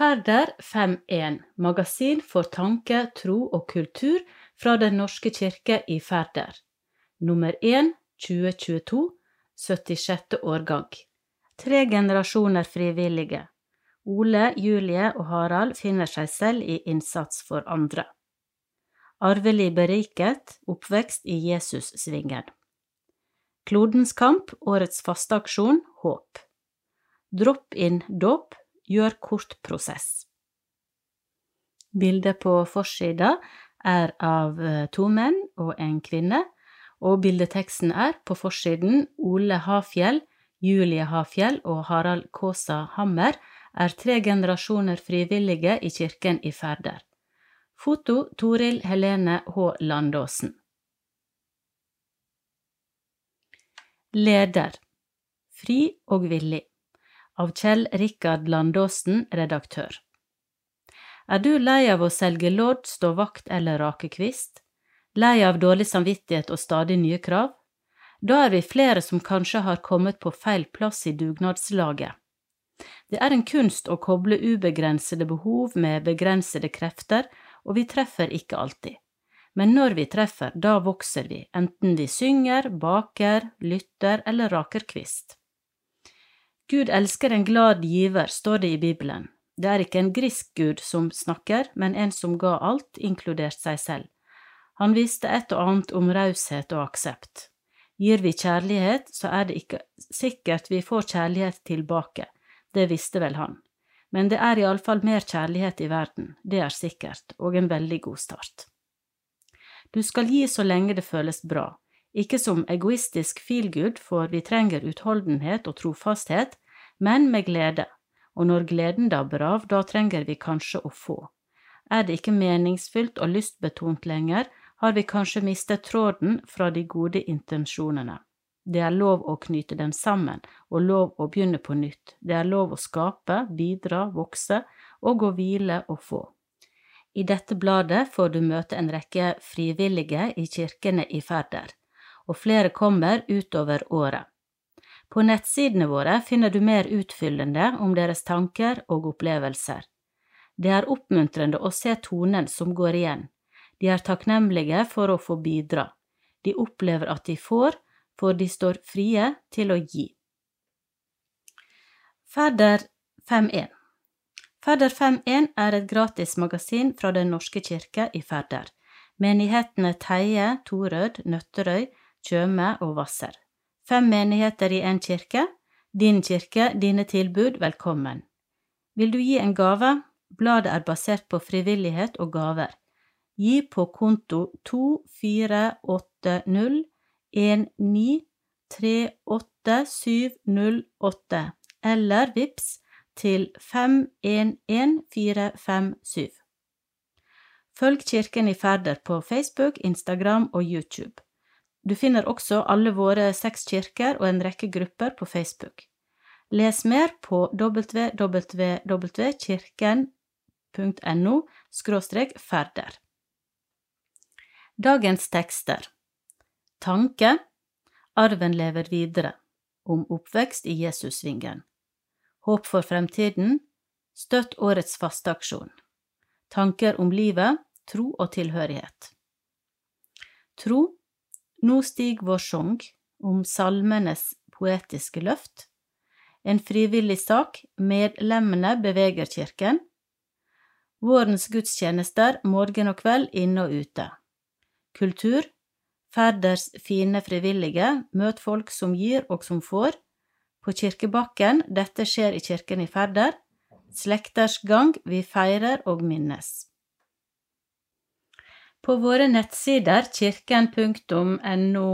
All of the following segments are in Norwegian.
Færder 5.1 Magasin for tanke, tro og kultur fra Den norske kirke i Færder. Nummer 1 2022 76. årgang. Tre generasjoner frivillige. Ole, Julie og Harald finner seg selv i innsats for andre. Arvelig beriket, oppvekst i Jesussvingen. Klodens kamp, årets fasteaksjon, håp. Dropp inn dåp, gjør kort prosess. Bildet på forsida er av eh, to menn og en kvinne, og bildeteksten er på forsiden Ole Hafjell, Julie Hafjell og Harald Kaasa Hammer er tre generasjoner frivillige i kirken i Færder. Foto Toril Helene H. Landåsen. Leder Fri og villig av Kjell Rikard Landåsen, redaktør. Er du lei av å selge lodd, stå vakt eller rake kvist? Lei av dårlig samvittighet og stadig nye krav? Da er vi flere som kanskje har kommet på feil plass i dugnadslaget. Det er en kunst å koble ubegrensede behov med begrensede krefter, og vi treffer ikke alltid. Men når vi treffer, da vokser vi, enten vi synger, baker, lytter eller raker kvist. Gud elsker en glad giver, står det i Bibelen. Det er ikke en grisk gud som snakker, men en som ga alt, inkludert seg selv. Han visste et og annet om raushet og aksept. Gir vi kjærlighet, så er det ikke sikkert vi får kjærlighet tilbake, det visste vel han. Men det er iallfall mer kjærlighet i verden, det er sikkert, og en veldig god start. Du skal gi så lenge det føles bra, ikke som egoistisk feelgood, for vi trenger utholdenhet og trofasthet, men med glede, og når gleden dabber av, da trenger vi kanskje å få. Er det ikke meningsfylt og lystbetont lenger, har vi kanskje mistet tråden fra de gode intensjonene. Det er lov å knyte dem sammen, og lov å begynne på nytt. Det er lov å skape, bidra, vokse, og å hvile og få. I dette bladet får du møte en rekke frivillige i kirkene i Færder, og flere kommer utover året. På nettsidene våre finner du mer utfyllende om deres tanker og opplevelser. Det er oppmuntrende å se tonen som går igjen. De er takknemlige for å få bidra. De opplever at de får, for de står frie til å gi. Fadder 5.1 Fadder 5.1 er et gratis magasin fra Den norske kirke i Færder. Menighetene Teie, Torød, Nøtterøy, Tjøme og Hvasser. Fem menigheter i én kirke. Din kirke, dine tilbud, velkommen. Vil du gi en gave? Bladet er basert på frivillighet og gaver. Gi på konto 2480 1938708 eller VIPS til 511457. Følg Kirken i Færder på Facebook, Instagram og YouTube. Du finner også alle våre seks kirker og en rekke grupper på Facebook. Les mer på www.kirken.no ferder. Dagens tekster Tanke Arven lever videre om oppvekst i Jesusvingen. Håp for fremtiden Støtt årets fasteaksjon. Tanker om livet, tro og tilhørighet. Tro Nå stig vår sang om salmenes poetiske løft. En frivillig sak Medlemmene beveger kirken. Vårens gudstjenester morgen og kveld inne og ute. Kultur Færders fine frivillige, møt folk som gir og som får. På kirkebakken, dette skjer i kirken i Færder. Slekters gang, vi feirer og minnes. På våre nettsider kirken.no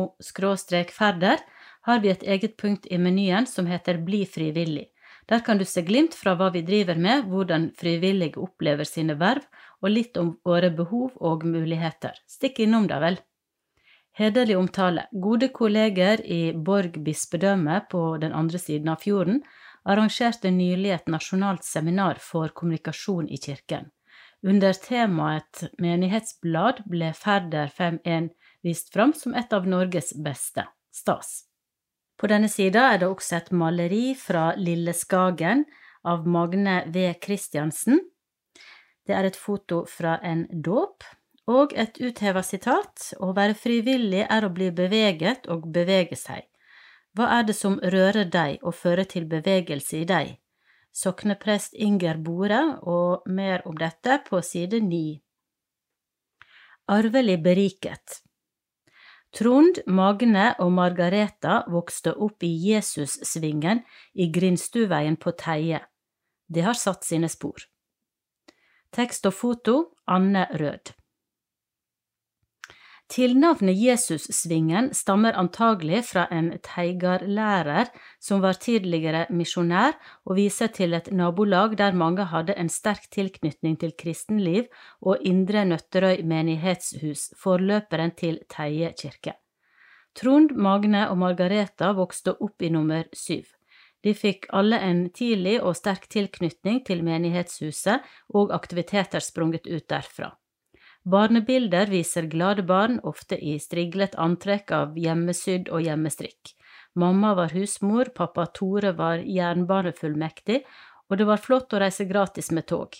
ferder har vi et eget punkt i menyen som heter Bli frivillig. Der kan du se glimt fra hva vi driver med, hvordan frivillige opplever sine verv, og litt om våre behov og muligheter. Stikk innom da vel. Hederlig omtale. Gode kolleger i Borg bispedømme på den andre siden av fjorden arrangerte nylig et nasjonalt seminar for kommunikasjon i kirken. Under temaet menighetsblad ble Færder 5.1 vist fram som et av Norges beste. Stas. På denne sida er det også et maleri fra Lille Skagen av Magne V. Christiansen. Det er et foto fra en dåp, og et utheva sitat Å være frivillig er å bli beveget og bevege seg. Hva er det som rører deg og fører til bevegelse i deg? Sokneprest Inger Bore, og mer om dette på side ni. Arvelig beriket Trond, Magne og Margareta vokste opp i Jesussvingen i Grindstuveien på Teie. Det har satt sine spor. Tekst og foto Anne Rød. Tilnavnet Jesussvingen stammer antagelig fra en teigarlærer som var tidligere misjonær, og viser til et nabolag der mange hadde en sterk tilknytning til kristenliv og Indre Nøtterøy menighetshus, forløperen til Teie kirke. Trond, Magne og Margareta vokste opp i nummer syv. De fikk alle en tidlig og sterk tilknytning til menighetshuset og aktiviteter sprunget ut derfra. Barnebilder viser glade barn, ofte i striglet antrekk av hjemmesydd og hjemmestrikk. Mamma var husmor, pappa Tore var jernbanefullmektig, og det var flott å reise gratis med tog.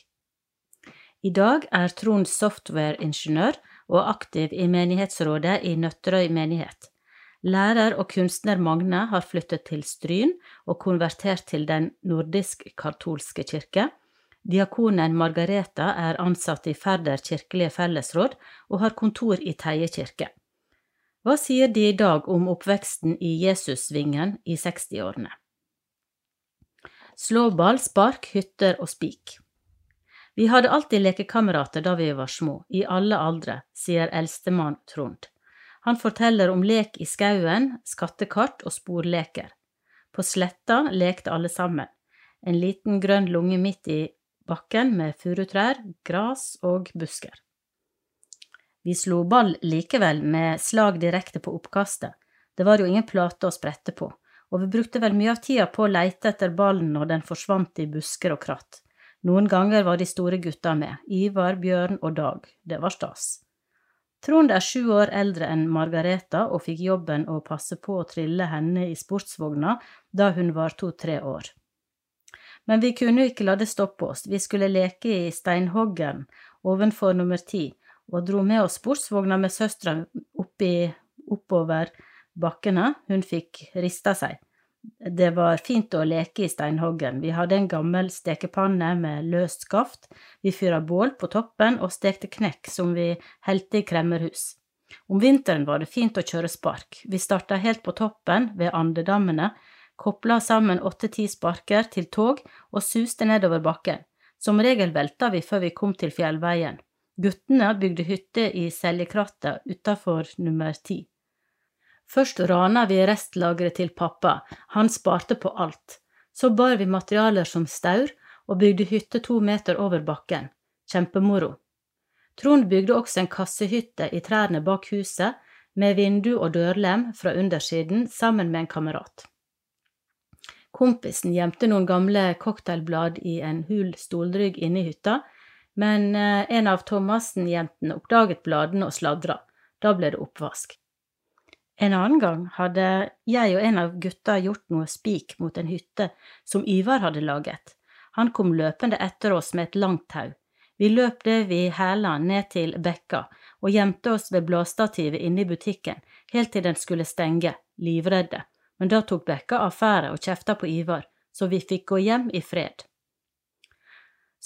I dag er Trond softwareingeniør og aktiv i menighetsrådet i Nøtterøy menighet. Lærer og kunstner Magne har flyttet til Stryn og konvertert til Den nordisk-katolske kirke, Diakonen Margareta er ansatt i Færder kirkelige fellesråd og har kontor i Teie kirke. Hva sier de i dag om oppveksten i Jesussvingen i 60-årene? Slåball, spark, hytter og spik. Vi hadde alltid lekekamerater da vi var små, i alle aldre, sier eldstemann Trond. Han forteller om lek i skauen, skattekart og sporleker. På sletta lekte alle sammen. En liten grønn lunge midt i bakken med furutrær, gras og busker. Vi slo ball likevel med slag direkte på oppkastet, det var jo ingen plate å sprette på, og vi brukte vel mye av tida på å leite etter ballen når den forsvant i busker og kratt. Noen ganger var de store gutta med, Ivar, Bjørn og Dag, det var stas. Trond er sju år eldre enn Margareta og fikk jobben å passe på å trille henne i sportsvogna da hun var to–tre år. Men vi kunne ikke la det stoppe oss, vi skulle leke i steinhoggeren ovenfor nummer ti, og dro med oss sportsvogna med søstera oppover bakkene, hun fikk rista seg. Det var fint å leke i steinhoggen, vi hadde en gammel stekepanne med løst skaft, vi fyra bål på toppen og stekte knekk som vi helte i kremmerhus. Om vinteren var det fint å kjøre spark, vi starta helt på toppen ved andedammene, kopla sammen åtte–ti sparker til tog og suste nedover bakken. Som regel velta vi før vi kom til fjellveien. Guttene bygde hytte i seljekratta utafor nummer ti. Først rana vi restlageret til pappa, han sparte på alt. Så bar vi materialer som staur og bygde hytte to meter over bakken. Kjempemoro. Trond bygde også en kassehytte i trærne bak huset, med vindu og dørlem fra undersiden, sammen med en kamerat. Kompisen gjemte noen gamle cocktailblad i en hul stolrygg inne i hytta, men eh, en av Thomassen-jentene oppdaget bladene og sladra. Da ble det oppvask. En annen gang hadde jeg og en av gutta gjort noe spik mot en hytte som Ivar hadde laget. Han kom løpende etter oss med et langt tau. Vi løp det vi hæla ned til bekka og gjemte oss ved bladstativet inne i butikken helt til den skulle stenge, livredde men da tok Bekka affære og kjefta på Ivar, så vi fikk gå hjem i fred.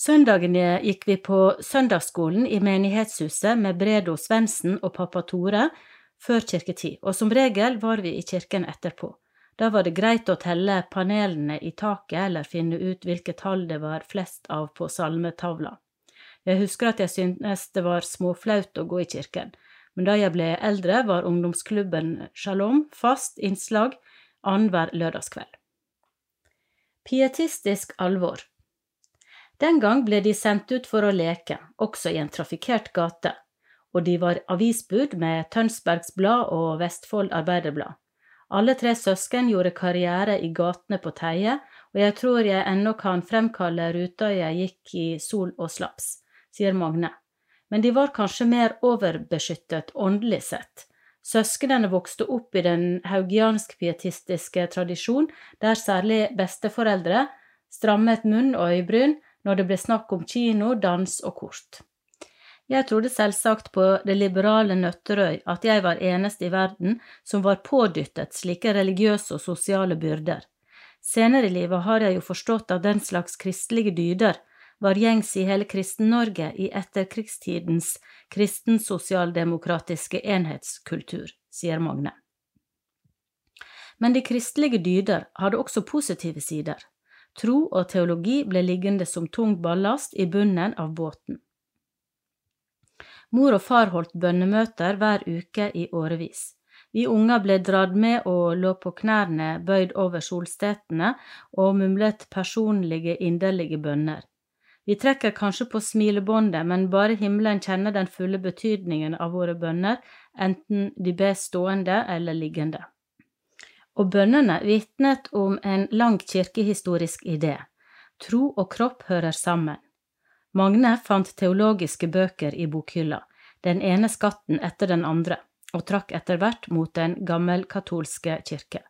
Søndagene gikk vi på søndagsskolen i menighetshuset med Bredo Svendsen og pappa Tore før kirketid, og som regel var vi i kirken etterpå. Da var det greit å telle panelene i taket eller finne ut hvilket tall det var flest av på salmetavla. Jeg husker at jeg syntes det var småflaut å gå i kirken, men da jeg ble eldre, var ungdomsklubben Shalom fast innslag annenhver lørdagskveld. Pietistisk alvor Den gang ble de sendt ut for å leke, også i en trafikkert gate, og de var avisbud med Tønsbergs Blad og Vestfold Arbeiderblad. Alle tre søsken gjorde karriere i gatene på Teie, og jeg tror jeg ennå kan fremkalle ruta jeg gikk i sol og slaps, sier Magne. Men de var kanskje mer overbeskyttet åndelig sett, Søsknene vokste opp i den haugiansk-pietistiske tradisjon, der særlig besteforeldre strammet munn og øyebryn når det ble snakk om kino, dans og kort. Jeg trodde selvsagt på det liberale Nøtterøy at jeg var eneste i verden som var pådyttet slike religiøse og sosiale byrder. Senere i livet har jeg jo forstått at den slags kristelige dyder var gjengs i hele Kristen-Norge i etterkrigstidens kristensosialdemokratiske enhetskultur, sier Magne. Men de kristelige dyder hadde også positive sider. Tro og teologi ble liggende som tung ballast i bunnen av båten. Mor og far holdt bønnemøter hver uke i årevis. Vi unger ble dratt med og lå på knærne bøyd over solstetene og mumlet personlige, inderlige bønner. Vi trekker kanskje på smilebåndet, men bare himmelen kjenner den fulle betydningen av våre bønner, enten de bes stående eller liggende. Og bønnene vitnet om en lang kirkehistorisk idé. Tro og kropp hører sammen. Magne fant teologiske bøker i bokhylla, den ene skatten etter den andre, og trakk etter hvert mot den gammelkatolske kirke.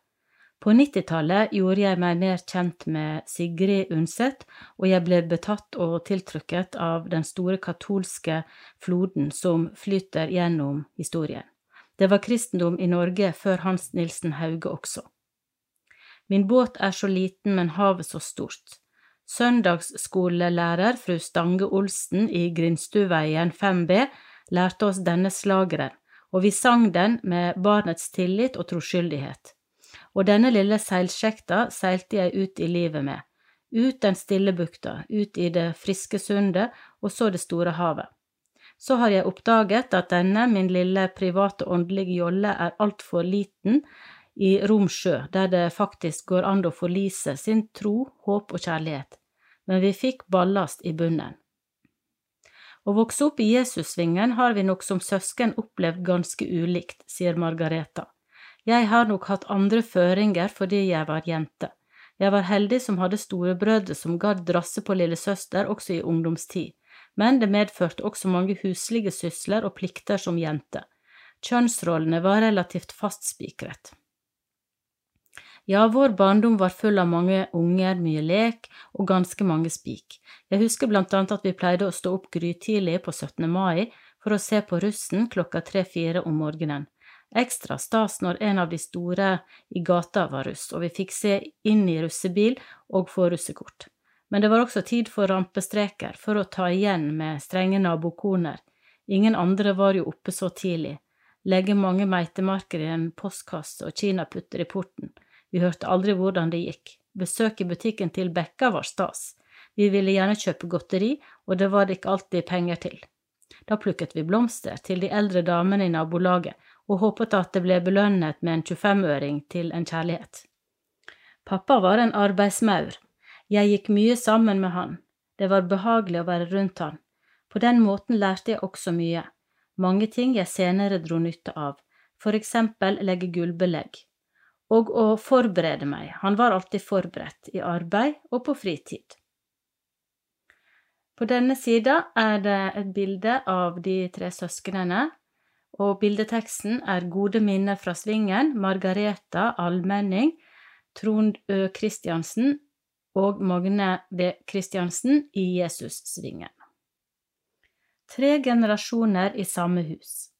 På 90-tallet gjorde jeg meg mer kjent med Sigrid Undset, og jeg ble betatt og tiltrukket av den store katolske floden som flyter gjennom historien. Det var kristendom i Norge før Hans Nilsen Hauge også. Min båt er så liten, men havet så stort. Søndagsskolelærer fru Stange Olsen i Grindstuveien 5B lærte oss denne slageren, og vi sang den med barnets tillit og troskyldighet. Og denne lille seilsjekta seilte jeg ut i livet med, ut den stille bukta, ut i det friske sundet, og så det store havet. Så har jeg oppdaget at denne, min lille private åndelige jolle, er altfor liten i rom sjø, der det faktisk går an å forlise sin tro, håp og kjærlighet men vi fikk ballast i bunnen. Å vokse opp i Jesussvingen har vi nok som søsken opplevd ganske ulikt, sier Margareta. Jeg har nok hatt andre føringer fordi jeg var jente. Jeg var heldig som hadde storebrødre som gadd drasse på lillesøster også i ungdomstid, men det medførte også mange huslige sysler og plikter som jente. Kjønnsrollene var relativt fastspikret. Ja, vår barndom var full av mange unger, mye lek og ganske mange spik. Jeg husker blant annet at vi pleide å stå opp grytidlig på 17. mai for å se på russen klokka tre–fire om morgenen. Ekstra stas når en av de store i gata var russ, og vi fikk se inn i russebil og få russekort. Men det var også tid for rampestreker, for å ta igjen med strenge nabokoner. Ingen andre var jo oppe så tidlig. Legge mange meitemarker i en postkasse og kinaputter i porten. Vi hørte aldri hvordan det gikk. Besøk i butikken til Bekka var stas. Vi ville gjerne kjøpe godteri, og det var det ikke alltid penger til. Da plukket vi blomster til de eldre damene i nabolaget, og håpet at det ble belønnet med en 25-øring til en kjærlighet. Pappa var en arbeidsmaur. Jeg gikk mye sammen med han. Det var behagelig å være rundt han. På den måten lærte jeg også mye. Mange ting jeg senere dro nytte av, for eksempel legge gulvbelegg. og å forberede meg, han var alltid forberedt, i arbeid og på fritid. På denne sida er det et bilde av de tre søsknene, og bildeteksten er Gode minner fra Svingen, Margareta Almenning, Trond Ø. Christiansen og Magne V. Christiansen i Jesussvingen. Tre generasjoner i samme hus.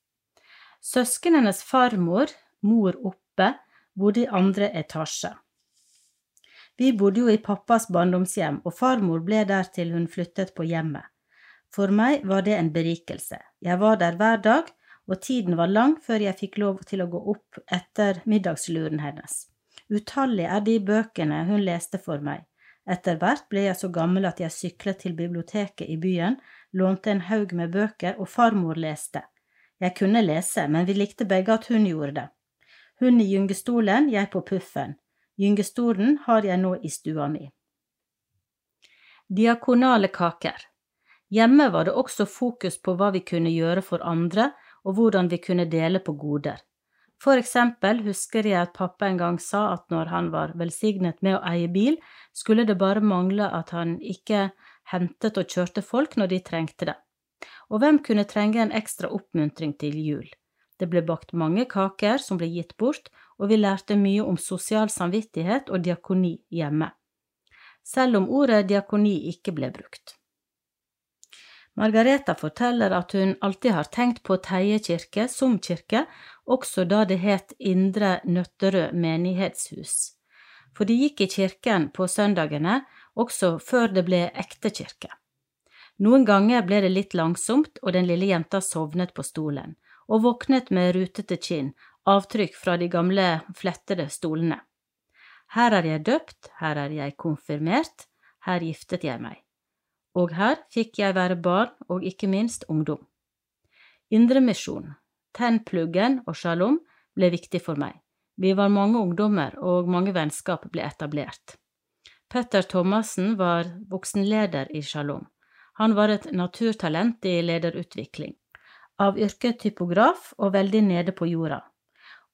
Søsknenes farmor, mor oppe, bodde i andre etasje. Vi bodde jo i pappas barndomshjem, og farmor ble der til hun flyttet på hjemmet. For meg var det en berikelse. Jeg var der hver dag, og tiden var lang før jeg fikk lov til å gå opp etter middagsluren hennes. Utallige er de bøkene hun leste for meg. Etter hvert ble jeg så gammel at jeg syklet til biblioteket i byen, lånte en haug med bøker, og farmor leste. Jeg kunne lese, men vi likte begge at hun gjorde det. Hun i gyngestolen, jeg på puffen. Gyngestolen har jeg nå i stua mi. Diakonale kaker. Hjemme var det også fokus på hva vi kunne gjøre for andre, og hvordan vi kunne dele på goder. For eksempel husker jeg at pappa en gang sa at når han var velsignet med å eie bil, skulle det bare mangle at han ikke hentet og kjørte folk når de trengte det. Og hvem kunne trenge en ekstra oppmuntring til jul? Det ble bakt mange kaker som ble gitt bort, og vi lærte mye om sosial samvittighet og diakoni hjemme. selv om ordet diakoni ikke ble brukt. Margareta forteller at hun alltid har tenkt på Teie kirke som kirke, også da det het Indre Nøtterød menighetshus. For de gikk i kirken på søndagene, også før det ble ekte kirke. Noen ganger ble det litt langsomt, og den lille jenta sovnet på stolen, og våknet med rutete kinn, avtrykk fra de gamle, flettede stolene. Her er jeg døpt, her er jeg konfirmert, her giftet jeg meg og her fikk jeg være barn og ikke minst ungdom. Indremisjon, Tennpluggen og Shalom ble viktig for meg. Vi var mange ungdommer, og mange vennskap ble etablert. Petter Thomassen var voksenleder i Shalom. Han var et naturtalent i lederutvikling. Av yrke typograf og veldig nede på jorda.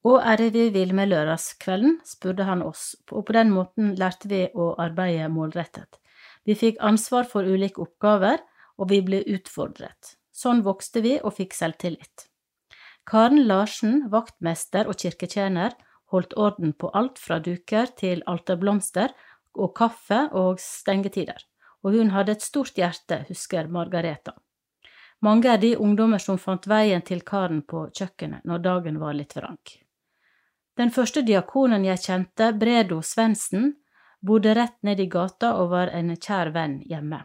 Og er det vi vil med lørdagskvelden, spurte han oss, og på den måten lærte vi å arbeide målrettet. Vi fikk ansvar for ulike oppgaver, og vi ble utfordret. Sånn vokste vi og fikk selvtillit. Karen Larsen, vaktmester og kirketjener, holdt orden på alt fra duker til alterblomster og kaffe og stengetider, og hun hadde et stort hjerte, husker Margareta. Mange er de ungdommer som fant veien til karen på kjøkkenet når dagen var litt vrang. Den første diakonen jeg kjente, Bredo Svendsen, bodde rett ned i gata og var en kjær venn hjemme.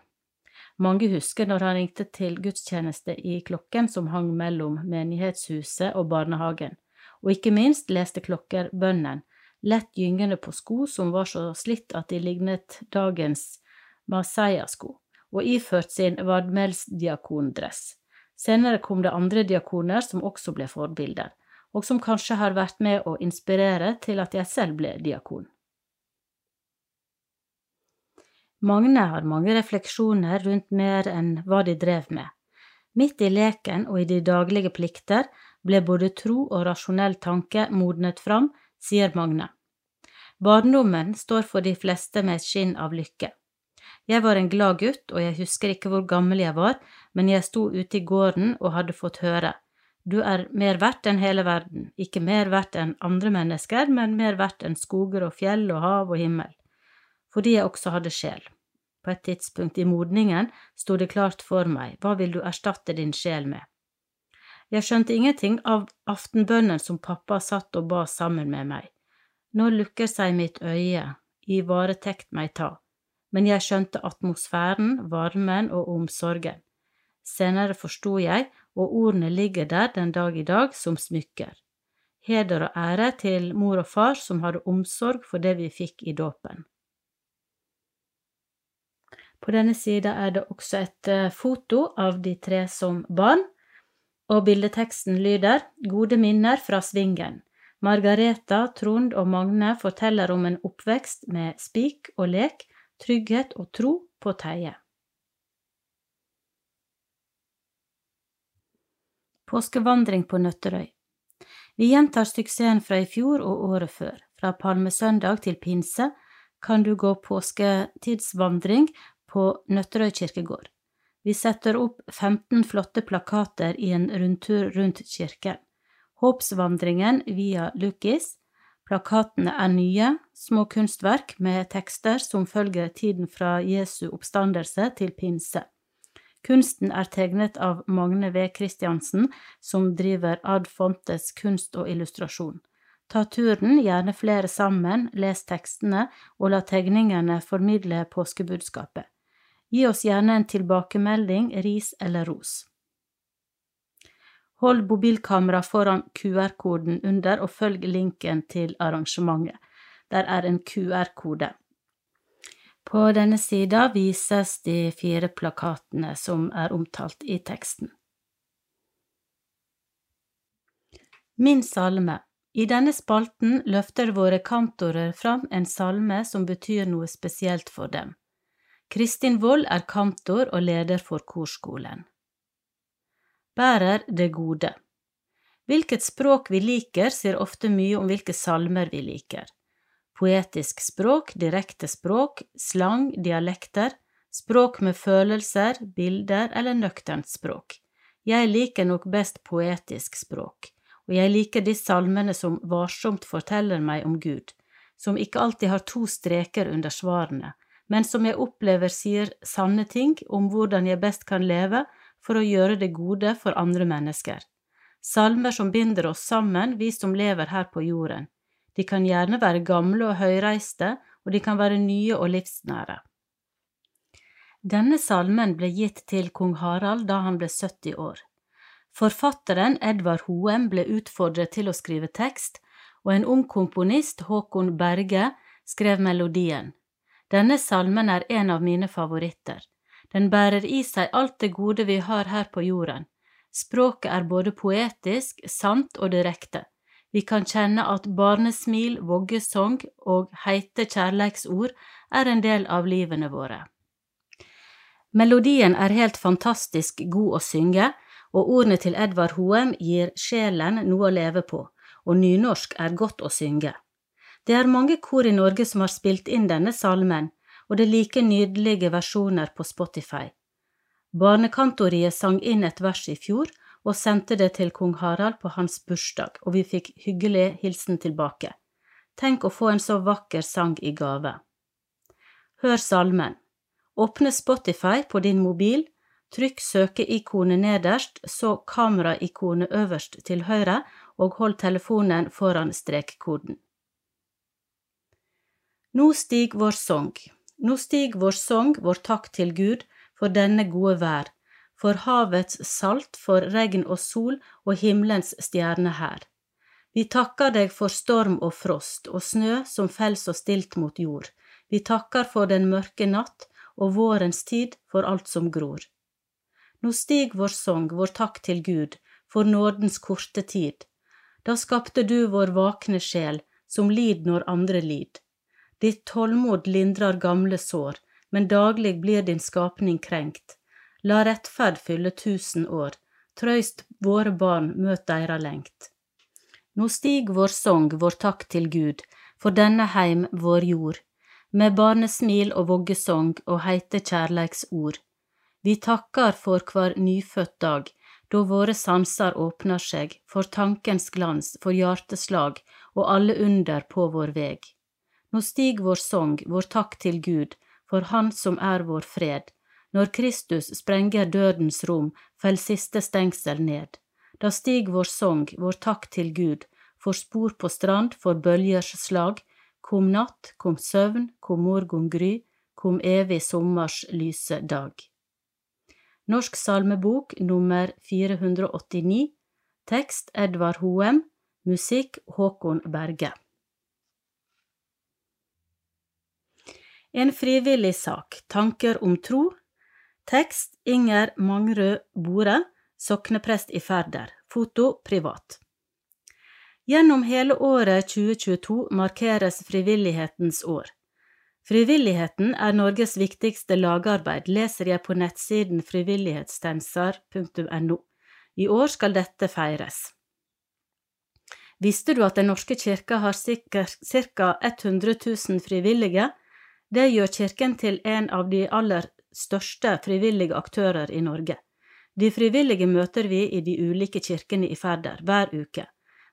Mange husker når han ringte til gudstjeneste i klokken som hang mellom menighetshuset og barnehagen, og ikke minst leste klokker bønnen, lett gyngende på sko som var så slitt at de lignet dagens masaiasko, og iført sin vadmelsdiakondress. Senere kom det andre diakoner som også ble forbilder, og som kanskje har vært med å inspirere til at jeg selv ble diakon. Magne har mange refleksjoner rundt mer enn hva de drev med. Midt i leken og i de daglige plikter ble både tro og rasjonell tanke modnet fram, sier Magne. Barndommen står for de fleste med et skinn av lykke. Jeg var en glad gutt, og jeg husker ikke hvor gammel jeg var, men jeg sto ute i gården og hadde fått høre. Du er mer verdt enn hele verden, ikke mer verdt enn andre mennesker, men mer verdt enn skoger og fjell og hav og himmel fordi jeg også hadde sjel. På et tidspunkt i modningen sto det klart for meg, hva vil du erstatte din sjel med? Jeg skjønte ingenting av aftenbønnen som pappa satt og ba sammen med meg. Nå lukker seg mitt øye, i varetekt meg ta, men jeg skjønte atmosfæren, varmen og omsorgen. Senere forsto jeg, og ordene ligger der den dag i dag som smykker. Heder og ære til mor og far som hadde omsorg for det vi fikk i dåpen. På denne sida er det også et eh, foto av de tre som barn, og bildeteksten lyder Gode minner fra Svingen. Margareta, Trond og Magne forteller om en oppvekst med spik og lek, trygghet og tro på Teie. Påskevandring på Nøtterøy Vi gjentar suksessen fra i fjor og året før. Fra palmesøndag til pinse kan du gå påsketidsvandring på Nøtterøy kirkegård. Vi setter opp 15 flotte plakater i en rundtur rundt kirken. Håpsvandringen via Lukis. Plakatene er nye, små kunstverk med tekster som følger tiden fra Jesu oppstandelse til pinse. Kunsten er tegnet av Magne V. Christiansen, som driver Ad Fontes kunst og illustrasjon. Ta turen, gjerne flere sammen, les tekstene og la tegningene formidle påskebudskapet. Gi oss gjerne en tilbakemelding, ris eller ros. Hold mobilkamera foran QR-koden under og følg linken til arrangementet. Der er en QR-kode. På denne sida vises de fire plakatene som er omtalt i teksten. Min salme I denne spalten løfter våre kantorer fram en salme som betyr noe spesielt for dem. Kristin Wold er kantor og leder for korskolen. Bærer det gode Hvilket språk vi liker, sier ofte mye om hvilke salmer vi liker. Poetisk språk, direkte språk, slang, dialekter, språk med følelser, bilder eller nøkternt språk. Jeg liker nok best poetisk språk, og jeg liker de salmene som varsomt forteller meg om Gud, som ikke alltid har to streker under svarene, men som jeg opplever sier sanne ting om hvordan jeg best kan leve for å gjøre det gode for andre mennesker. Salmer som binder oss sammen, vi som lever her på jorden. De kan gjerne være gamle og høyreiste, og de kan være nye og livsnære. Denne salmen ble gitt til kong Harald da han ble 70 år. Forfatteren Edvard Hoem ble utfordret til å skrive tekst, og en ung komponist, Håkon Berge, skrev melodien. Denne salmen er en av mine favoritter. Den bærer i seg alt det gode vi har her på jorden. Språket er både poetisk, sant og direkte. Vi kan kjenne at barnesmil, voggesong og heite kjærleiksord er en del av livene våre. Melodien er helt fantastisk god å synge, og ordene til Edvard Hoem gir sjelen noe å leve på, og nynorsk er godt å synge. Det er mange kor i Norge som har spilt inn denne salmen, og det er like nydelige versjoner på Spotify. Barnekantoriet sang inn et vers i fjor og sendte det til kong Harald på hans bursdag, og vi fikk hyggelig hilsen tilbake. Tenk å få en så vakker sang i gave. Hør salmen. Åpne Spotify på din mobil, trykk søkeikonet nederst, så kameraikonet øverst til høyre, og hold telefonen foran strekkoden. Nå stig vår sang. Nå stig vår sang, vår takk til Gud, for denne gode vær, for havets salt, for regn og sol og himmelens stjerne her. Vi takker deg for storm og frost og snø som fell så stilt mot jord. Vi takker for den mørke natt og vårens tid for alt som gror. Nå stig vår sang, vår takk til Gud, for nådens korte tid. Da skapte du vår vakne sjel, som lid når andre lid. Ditt tålmod lindrer gamle sår, men daglig blir din skapning krenkt. La rettferd fylle tusen år, trøyst våre barn møt deira lengt. Nå stig vår song, vår takk til Gud, for denne heim, vår jord, med barnesmil og voggesong og heite kjærleiksord. Vi takkar for hver nyfødt dag, da våre sanser åpner seg, for tankens glans, for hjerteslag og alle under på vår veg. Nå stig vår song, vår takk til Gud, for Han som er vår fred. Når Kristus sprenger dødens rom, fell siste stengsel ned. Da stig vår sang, vår takk til Gud, for spor på strand, for bølgers slag, kom natt, kom søvn, kom morgon gry, kom evig sommers lyse dag. Norsk salmebok nummer 489 Tekst Edvard Hoem Musikk Håkon Berge En frivillig sak, tanker om tro. Tekst Inger Mangrød Bore, sokneprest i Færder. Foto privat. Gjennom hele året 2022 markeres frivillighetens år. Frivilligheten er Norges viktigste lagarbeid, leser jeg på nettsiden frivillighetstenser.no. I år skal dette feires. Visste du at Den norske kirke har ca. 100 000 frivillige? Det gjør kirken til en av de aller største frivillige aktører i Norge. De frivillige møter vi i de ulike kirkene i Færder hver uke.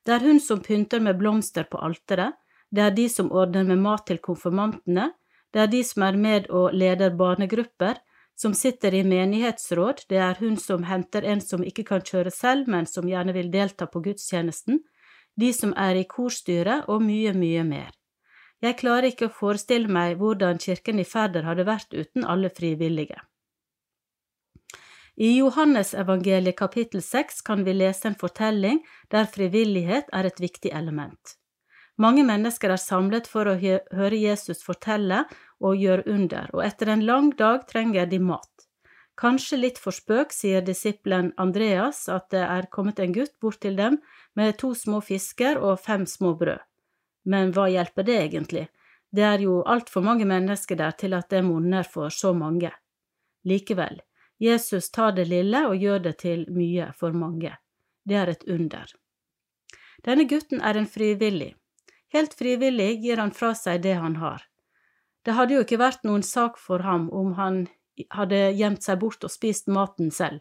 Det er hun som pynter med blomster på alteret, det er de som ordner med mat til konfirmantene, det er de som er med og leder barnegrupper, som sitter i menighetsråd, det er hun som henter en som ikke kan kjøre selv, men som gjerne vil delta på gudstjenesten, de som er i korstyret, og mye, mye mer. Jeg klarer ikke å forestille meg hvordan kirken i Færder hadde vært uten alle frivillige. I Johannesevangeliet kapittel seks kan vi lese en fortelling der frivillighet er et viktig element. Mange mennesker er samlet for å høre Jesus fortelle og gjøre under, og etter en lang dag trenger de mat. Kanskje litt for spøk sier disippelen Andreas at det er kommet en gutt bort til dem med to små fisker og fem små brød. Men hva hjelper det egentlig? Det er jo altfor mange mennesker der til at det monner for så mange. Likevel, Jesus tar det lille og gjør det til mye for mange. Det er et under. Denne gutten er en frivillig. Helt frivillig gir han fra seg det han har. Det hadde jo ikke vært noen sak for ham om han hadde gjemt seg bort og spist maten selv.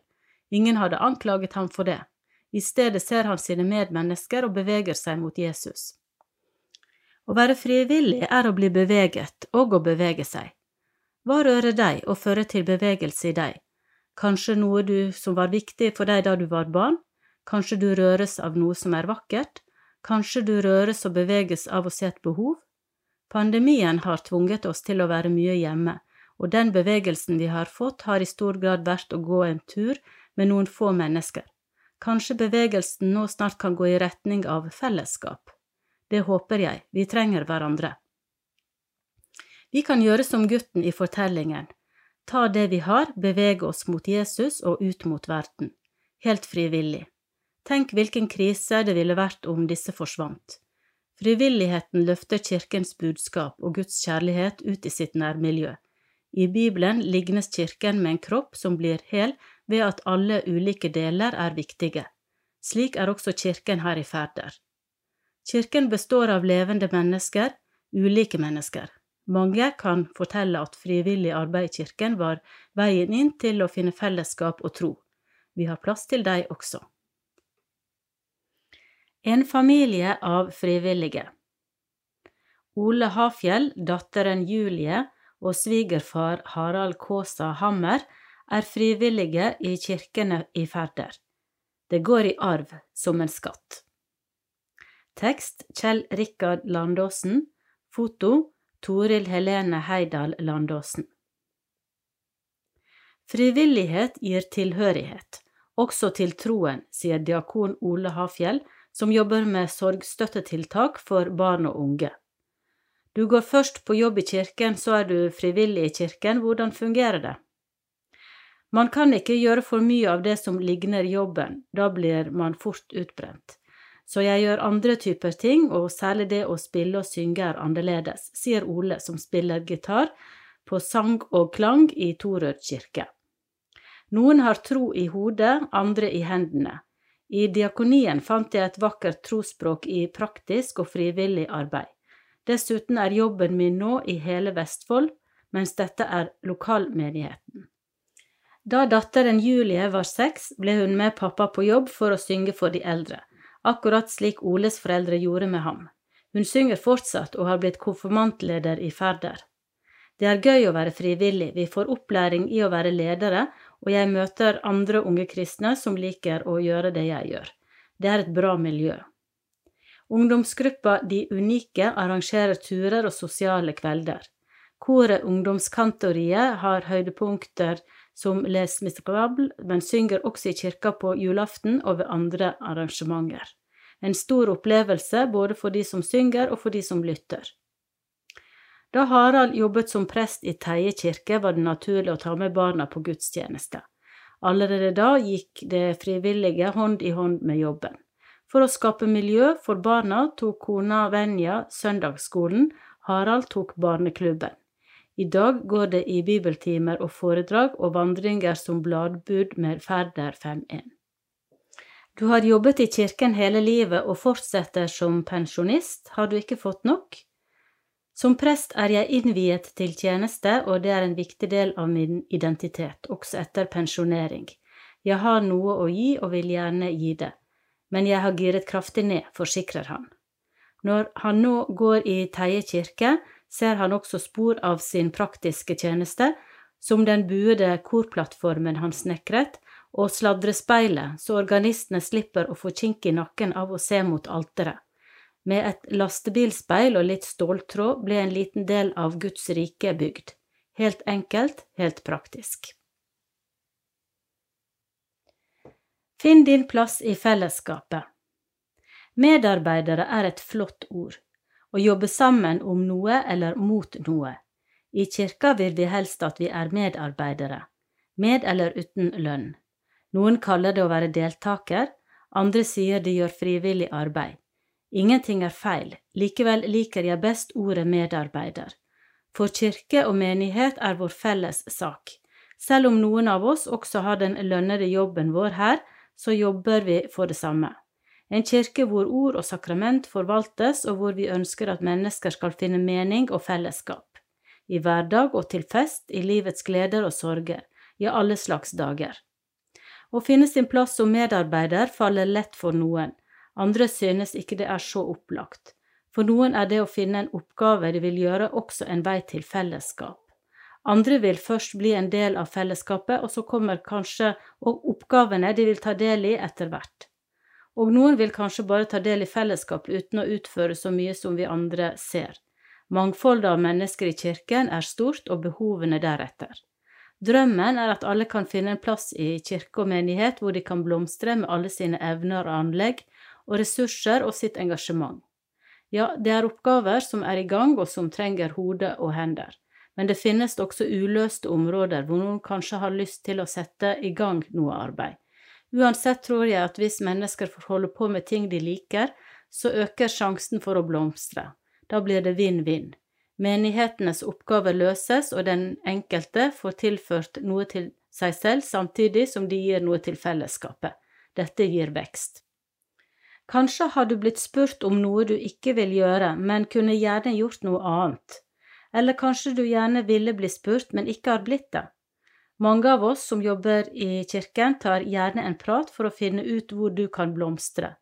Ingen hadde anklaget ham for det. I stedet ser han sine medmennesker og beveger seg mot Jesus. Å være frivillig er å bli beveget og å bevege seg. Hva rører deg og fører til bevegelse i deg? Kanskje noe du som var viktig for deg da du var barn? Kanskje du røres av noe som er vakkert? Kanskje du røres og beveges av å se et behov? Pandemien har tvunget oss til å være mye hjemme, og den bevegelsen vi har fått, har i stor grad vært å gå en tur med noen få mennesker. Kanskje bevegelsen nå snart kan gå i retning av fellesskap. Det håper jeg, vi trenger hverandre. Vi kan gjøre som gutten i fortellingen, ta det vi har, bevege oss mot Jesus og ut mot verden, helt frivillig. Tenk hvilken krise det ville vært om disse forsvant. Frivilligheten løfter kirkens budskap og Guds kjærlighet ut i sitt nærmiljø. I Bibelen lignes kirken med en kropp som blir hel ved at alle ulike deler er viktige. Slik er også kirken her i Færder. Kirken består av levende mennesker, ulike mennesker. Mange kan fortelle at frivillig arbeid i kirken var veien inn til å finne fellesskap og tro. Vi har plass til deg også. En familie av frivillige Ole Hafjell, datteren Julie og svigerfar Harald Kaasa Hammer er frivillige i kirkene i Færder. Det går i arv som en skatt. Tekst Kjell Rikard Landåsen. Foto Toril Helene Heidal Landåsen. Frivillighet gir tilhørighet, også til troen, sier diakon Ole Hafjell, som jobber med sorgstøttetiltak for barn og unge. Du går først på jobb i kirken, så er du frivillig i kirken, hvordan fungerer det? Man kan ikke gjøre for mye av det som ligner jobben, da blir man fort utbrent. Så jeg gjør andre typer ting, og særlig det å spille og synge er annerledes, sier Ole, som spiller gitar på sang og klang i Torød kirke. Noen har tro i hodet, andre i hendene. I diakonien fant jeg et vakkert trosspråk i praktisk og frivillig arbeid. Dessuten er jobben min nå i hele Vestfold, mens dette er lokalmenigheten. Da datteren Julie var seks, ble hun med pappa på jobb for å synge for de eldre, akkurat slik Oles foreldre gjorde med ham. Hun synger fortsatt og har blitt konfirmantleder i Færder. Det er gøy å være frivillig, vi får opplæring i å være ledere, og jeg møter andre unge kristne som liker å gjøre det jeg gjør. Det er et bra miljø. Ungdomsgruppa De Unike arrangerer turer og sosiale kvelder. Koret Ungdomskantoriet har høydepunkter som Les Miserable, men synger også i kirka på julaften og ved andre arrangementer. En stor opplevelse både for de som synger og for de som lytter. Da Harald jobbet som prest i Teie kirke, var det naturlig å ta med barna på gudstjeneste. Allerede da gikk det frivillige hånd i hånd med jobben. For å skape miljø for barna tok kona Venja søndagsskolen, Harald tok barneklubben. I dag går det i bibeltimer og foredrag og vandringer som bladbud med Færder 5.1. Du har jobbet i kirken hele livet og fortsetter som pensjonist, har du ikke fått nok? Som prest er jeg innviet til tjeneste, og det er en viktig del av min identitet, også etter pensjonering. Jeg har noe å gi og vil gjerne gi det, men jeg har giret kraftig ned, forsikrer han. Når han nå går i Teie kirke, ser han også spor av sin praktiske tjeneste, som den buede korplattformen han snekret, og sladrespeilet, så organistene slipper å få kink i nakken av å se mot alteret. Med et lastebilspeil og litt ståltråd ble en liten del av Guds rike bygd. Helt enkelt, helt praktisk. Finn din plass i fellesskapet. Medarbeidere er et flott ord å jobbe sammen om noe eller mot noe. I kirka vil vi helst at vi er medarbeidere, med eller uten lønn. Noen kaller det å være deltaker, andre sier de gjør frivillig arbeid. Ingenting er feil, likevel liker jeg best ordet medarbeider. For kirke og menighet er vår felles sak. Selv om noen av oss også har den lønnede jobben vår her, så jobber vi for det samme. En kirke hvor ord og sakrament forvaltes, og hvor vi ønsker at mennesker skal finne mening og fellesskap. I hverdag og til fest, i livets gleder og sorger, ja, alle slags dager. Å finne sin plass som medarbeider faller lett for noen, andre synes ikke det er så opplagt. For noen er det å finne en oppgave de vil gjøre, også en vei til fellesskap. Andre vil først bli en del av fellesskapet, og så kommer kanskje oppgavene de vil ta del i etter hvert. Og noen vil kanskje bare ta del i fellesskap uten å utføre så mye som vi andre ser. Mangfoldet av mennesker i kirken er stort, og behovene deretter. Drømmen er at alle kan finne en plass i kirke og menighet hvor de kan blomstre med alle sine evner og anlegg, og ressurser og sitt engasjement. Ja, det er oppgaver som er i gang og som trenger hode og hender, men det finnes også uløste områder hvor noen kanskje har lyst til å sette i gang noe arbeid. Uansett tror jeg at hvis mennesker får holde på med ting de liker, så øker sjansen for å blomstre. Da blir det vinn-vinn. Menighetenes oppgaver løses, og den enkelte får tilført noe til seg selv samtidig som de gir noe til fellesskapet. Dette gir vekst. Kanskje har du blitt spurt om noe du ikke vil gjøre, men kunne gjerne gjort noe annet. Eller kanskje du gjerne ville bli spurt, men ikke har blitt det. Mange av oss som jobber i kirken, tar gjerne en prat for å finne ut hvor du kan blomstre.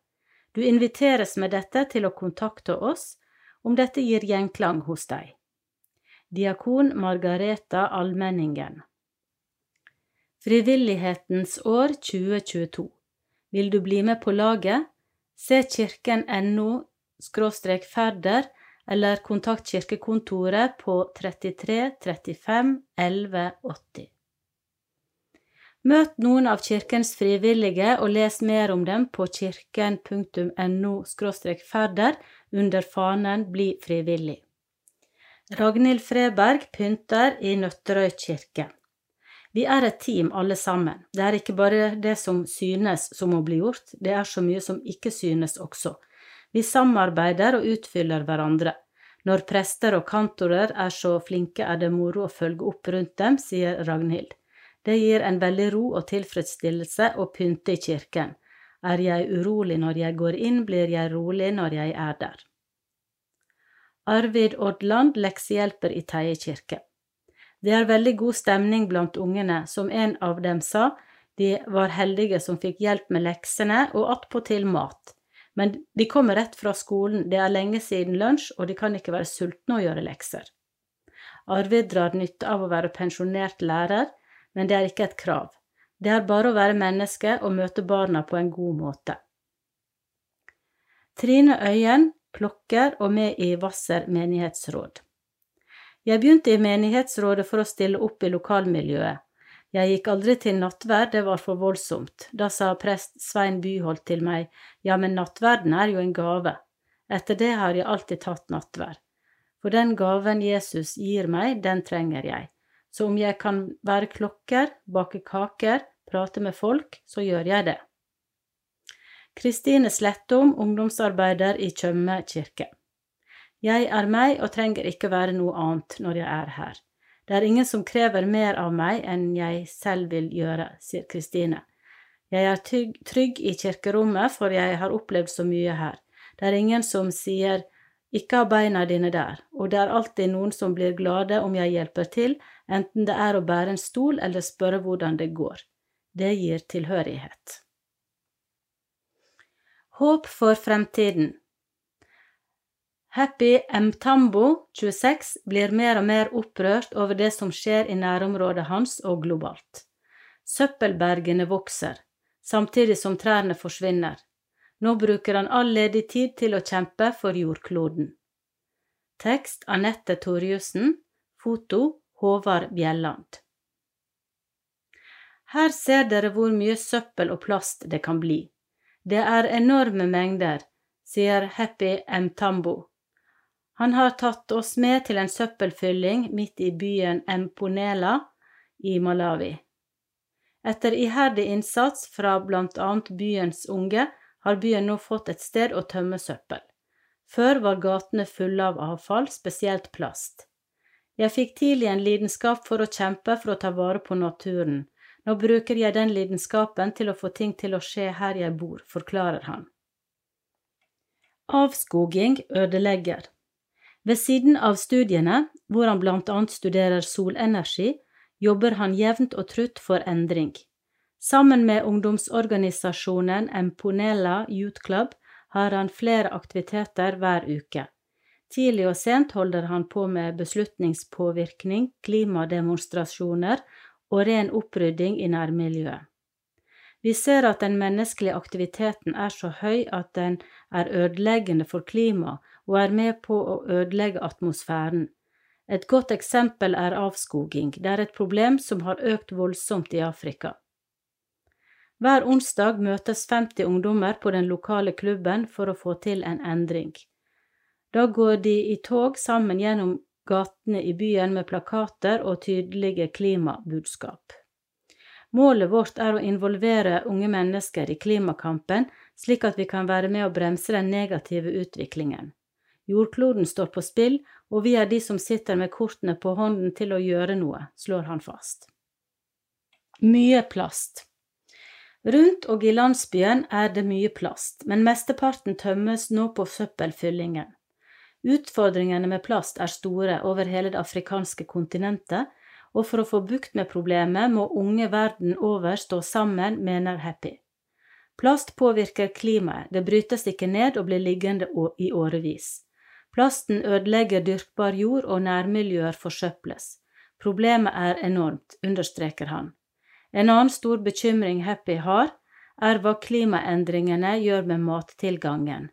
Du inviteres med dette til å kontakte oss om dette gir gjenklang hos deg. Diakon Margareta Almenningen Frivillighetens år 2022 Vil du bli med på laget? Se kirken.no ferder eller kontakt kirkekontoret på 33 35 11 80. Møt noen av kirkens frivillige og les mer om dem på kirken.no ferder under fanen Bli frivillig. Ragnhild Freberg pynter i Nøtterøy kirke. Vi er et team, alle sammen. Det er ikke bare det som synes som må bli gjort, det er så mye som ikke synes også. Vi samarbeider og utfyller hverandre. Når prester og kantorer er så flinke, er det moro å følge opp rundt dem, sier Ragnhild. Det gir en veldig ro og tilfredsstillelse å pynte i kirken. Er jeg urolig når jeg går inn, blir jeg rolig når jeg er der. Arvid Odland, leksehjelper i Teie kirke. Det er veldig god stemning blant ungene, som en av dem sa, de var heldige som fikk hjelp med leksene og attpåtil mat. Men de kommer rett fra skolen, det er lenge siden lunsj, og de kan ikke være sultne og gjøre lekser. Arvid drar nytte av å være pensjonert lærer, men det er ikke et krav. Det er bare å være menneske og møte barna på en god måte. Trine Øyen, klokker og med i Hvasser menighetsråd. Jeg begynte i menighetsrådet for å stille opp i lokalmiljøet. Jeg gikk aldri til nattverd, det var for voldsomt. Da sa prest Svein Byholt til meg, ja, men nattverden er jo en gave. Etter det har jeg alltid tatt nattverd. For den gaven Jesus gir meg, den trenger jeg. Så om jeg kan være klokker, bake kaker, prate med folk, så gjør jeg det. Kristine Slettom, ungdomsarbeider i Tjøme kirke. Jeg er meg og trenger ikke være noe annet når jeg er her. Det er ingen som krever mer av meg enn jeg selv vil gjøre, sier Kristine. Jeg er trygg, i kirkerommet, for jeg har opplevd så mye her. Det er ingen som sier ikke ha beina dine der, og det er alltid noen som blir glade om jeg hjelper til, enten det er å bære en stol eller spørre hvordan det går. Det gir tilhørighet. Håp for fremtiden Happy Mtambo, 26, blir mer og mer opprørt over det som skjer i nærområdet hans og globalt. Søppelbergene vokser, samtidig som trærne forsvinner. Nå bruker han all ledig tid til å kjempe for jordkloden. Tekst Anette Torjussen. Foto Håvard Bjelland. Her ser dere hvor mye søppel og plast det kan bli. Det er enorme mengder, sier Happy Mtambo. Han har tatt oss med til en søppelfylling midt i byen Emponela i Malawi. Etter iherdig innsats fra blant annet byens unge har byen nå fått et sted å tømme søppel. Før var gatene fulle av avfall, spesielt plast. Jeg fikk tidlig en lidenskap for å kjempe for å ta vare på naturen. Nå bruker jeg den lidenskapen til å få ting til å skje her jeg bor, forklarer han. Avskoging ødelegger. Ved siden av studiene, hvor han blant annet studerer solenergi, jobber han jevnt og trutt for endring. Sammen med ungdomsorganisasjonen Emponella Youth Club har han flere aktiviteter hver uke. Tidlig og sent holder han på med beslutningspåvirkning, klimademonstrasjoner og ren opprydding i nærmiljøet. Vi ser at den menneskelige aktiviteten er så høy at den er ødeleggende for klimaet og er med på å ødelegge atmosfæren. Et godt eksempel er avskoging. Det er et problem som har økt voldsomt i Afrika. Hver onsdag møtes 50 ungdommer på den lokale klubben for å få til en endring. Da går de i tog sammen gjennom gatene i byen med plakater og tydelige klimabudskap. Målet vårt er å involvere unge mennesker i klimakampen, slik at vi kan være med å bremse den negative utviklingen. Jordkloden står på spill, og vi er de som sitter med kortene på hånden til å gjøre noe, slår han fast. Mye plast. Rundt og i landsbyen er det mye plast, men mesteparten tømmes nå på søppelfyllingen. Utfordringene med plast er store over hele det afrikanske kontinentet, og for å få bukt med problemet må unge verden over stå sammen, mener Happy. Plast påvirker klimaet, det brytes ikke ned og blir liggende i årevis. Plasten ødelegger dyrkbar jord, og nærmiljøer forsøples. Problemet er enormt, understreker han. En annen stor bekymring Happy har, er hva klimaendringene gjør med mattilgangen.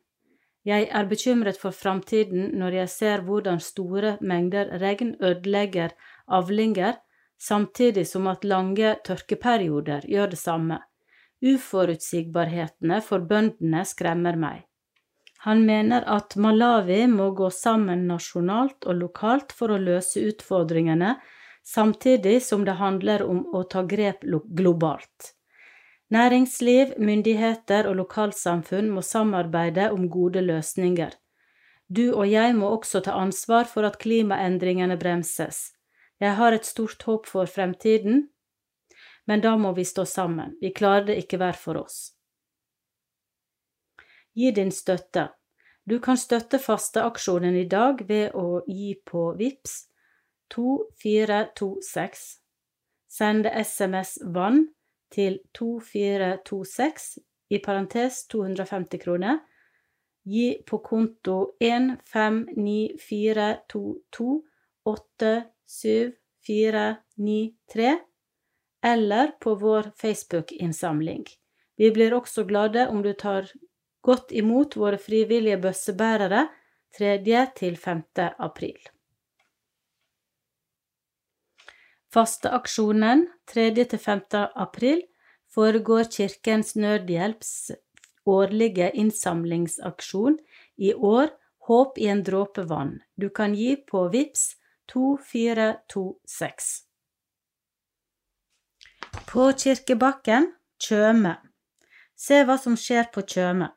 Jeg er bekymret for framtiden når jeg ser hvordan store mengder regn ødelegger avlinger, samtidig som at lange tørkeperioder gjør det samme. Uforutsigbarhetene for bøndene skremmer meg. Han mener at Malawi må gå sammen nasjonalt og lokalt for å løse utfordringene, samtidig som det handler om å ta grep globalt. Næringsliv, myndigheter og lokalsamfunn må samarbeide om gode løsninger. Du og jeg må også ta ansvar for at klimaendringene bremses. Jeg har et stort håp for fremtiden, men da må vi stå sammen. Vi klarer det ikke hver for oss. Gi din støtte. Du kan støtte fasteaksjonen i dag ved å gi på VIPS 2426. Sende SMS VANN til 2426, i parentes 250 kroner. Gi på konto 159422874493, eller på vår Facebook-innsamling. Vi blir også glade om du tar godt imot våre frivillige bøssebærere 3. til 5. april. Fasteaksjonen 3.–5. april foregår Kirkens Nødhjelps årlige innsamlingsaksjon, i år Håp i en dråpe vann. Du kan gi på VIPS 2426. På Kirkebakken Tjøme. Se hva som skjer på Tjøme.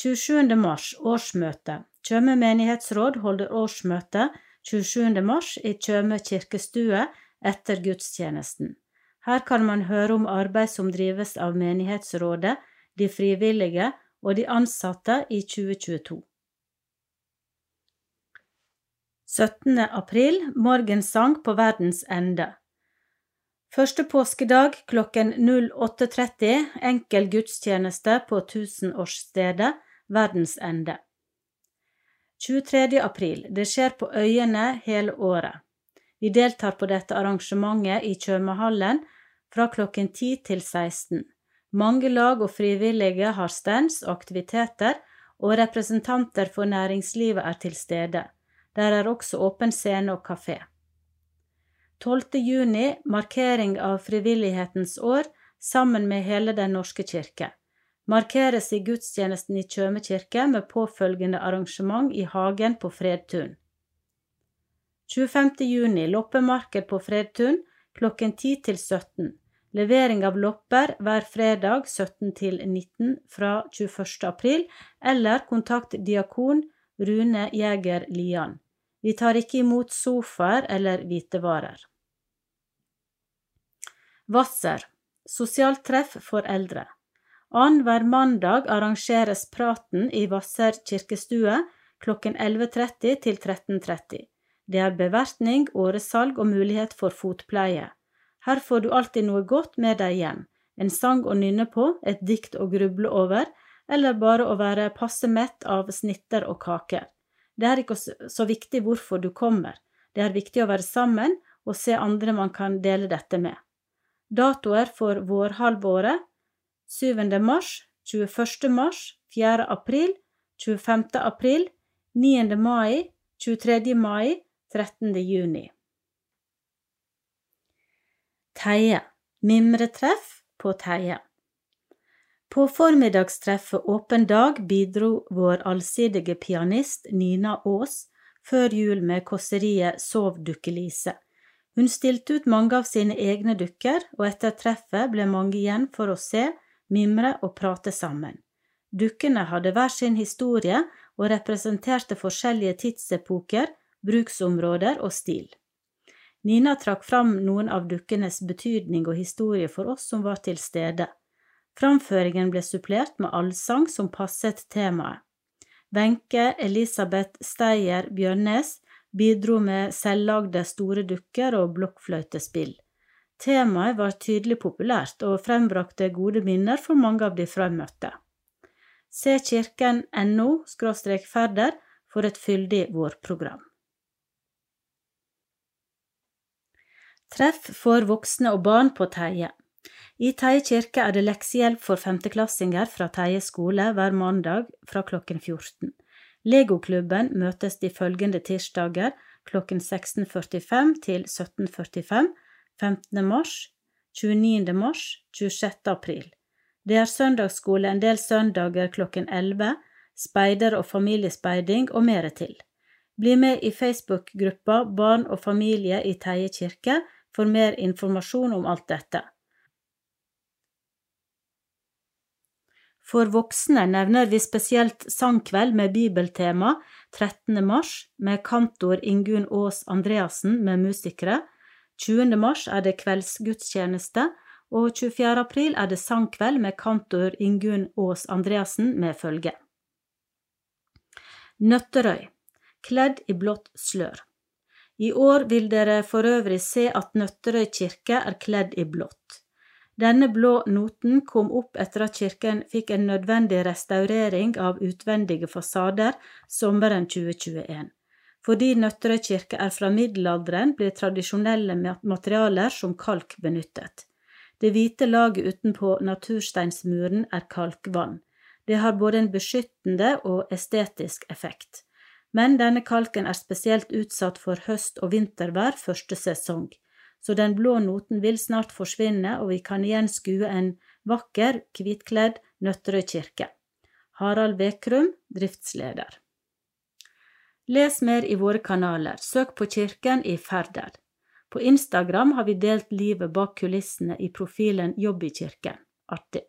27. mars, årsmøte. Tjøme menighetsråd holder årsmøte 27. mars i Tjøme kirkestue etter gudstjenesten. Her kan man høre om arbeid som drives av menighetsrådet, de frivillige og de ansatte i 2022. 17. april morgensang på verdens ende. Første påskedag klokken 08.30 enkel gudstjeneste på tusenårsstedet Verdens ende. 23. april det skjer på øyene hele året. Vi deltar på dette arrangementet i Tjømehallen fra klokken 10 til 16. Mange lag og frivillige har stands og aktiviteter, og representanter for næringslivet er til stede. Der er også åpen scene og kafé. 12. juni, markering av frivillighetens år sammen med hele Den norske kirke. Markeres i gudstjenesten i Tjøme kirke med påfølgende arrangement i hagen på Fredtun. 25. juni loppemarked på Fredtun klokken 10 til 17. Levering av lopper hver fredag 17 til 19 fra 21. april, eller kontakt diakon Rune Jæger Lian. Vi tar ikke imot sofaer eller hvitevarer. Hvasser sosialt treff for eldre. Annenhver mandag arrangeres Praten i Hvasser kirkestue klokken 11.30 til 13.30. Det er bevertning, åresalg og mulighet for fotpleie. Her får du alltid noe godt med deg hjem, en sang å nynne på, et dikt å gruble over, eller bare å være passe mett av snitter og kaker. Det er ikke så viktig hvorfor du kommer, det er viktig å være sammen og se andre man kan dele dette med. Datoer for vårhalvåret 7. mars, 21. mars, 4. april, 25. april, 9. mai, 23. mai, 13. juni. Teie. Mimretreff på Teie. På formiddagstreffet Åpen dag bidro vår allsidige pianist Nina Aas før jul med kåseriet Sov dukkelise. Hun stilte ut mange av sine egne dukker, og etter treffet ble mange igjen for å se, mimre og prate sammen. Dukkene hadde hver sin historie og representerte forskjellige tidsepoker, bruksområder og stil. Nina trakk fram noen av dukkenes betydning og historie for oss som var til stede. Framføringen ble supplert med allsang som passet temaet. Wenche Elisabeth Steyer Bjørnes bidro med selvlagde store dukker og blokkfløytespill. Temaet var tydelig populært og frembrakte gode minner for mange av de fremmøtte. Se kirken.no ferder for et fyldig vårprogram. Treff for voksne og barn på Teie. I Teie kirke er det leksehjelp for femteklassinger fra Teie skole hver mandag fra klokken 14. Legoklubben møtes de følgende tirsdager klokken 16.45 til 17.45 15. mars, 29. mars, 26. april. Det er søndagsskole en del søndager klokken 11, speider og familiespeiding og mere til. Bli med i Facebook-gruppa Barn og familie i Teie kirke for mer informasjon om alt dette. For voksne nevner vi spesielt Sangkveld med bibeltema 13. mars med kantor Ingunn Aas Andreassen med musikere. 20. mars er det kveldsgudstjeneste, og 24. april er det sangkveld med kantor Ingunn Aas Andreassen med følge. Nøtterøy kledd i blått slør. I år vil dere for øvrig se at Nøtterøy kirke er kledd i blått. Denne blå noten kom opp etter at kirken fikk en nødvendig restaurering av utvendige fasader sommeren 2021. Fordi Nøtterøy kirke er fra middelalderen, blir tradisjonelle materialer som kalk benyttet. Det hvite laget utenpå natursteinsmuren er kalkvann. Det har både en beskyttende og estetisk effekt men denne kalken er spesielt utsatt for høst- og vintervær første sesong, så den blå noten vil snart forsvinne, og vi kan igjen skue en vakker, hvitkledd Nøtterøy kirke. Harald Vekrum, driftsleder. Les mer i våre kanaler, søk på Kirken i Færder. På Instagram har vi delt livet bak kulissene i profilen Jobb i kirken. Artig.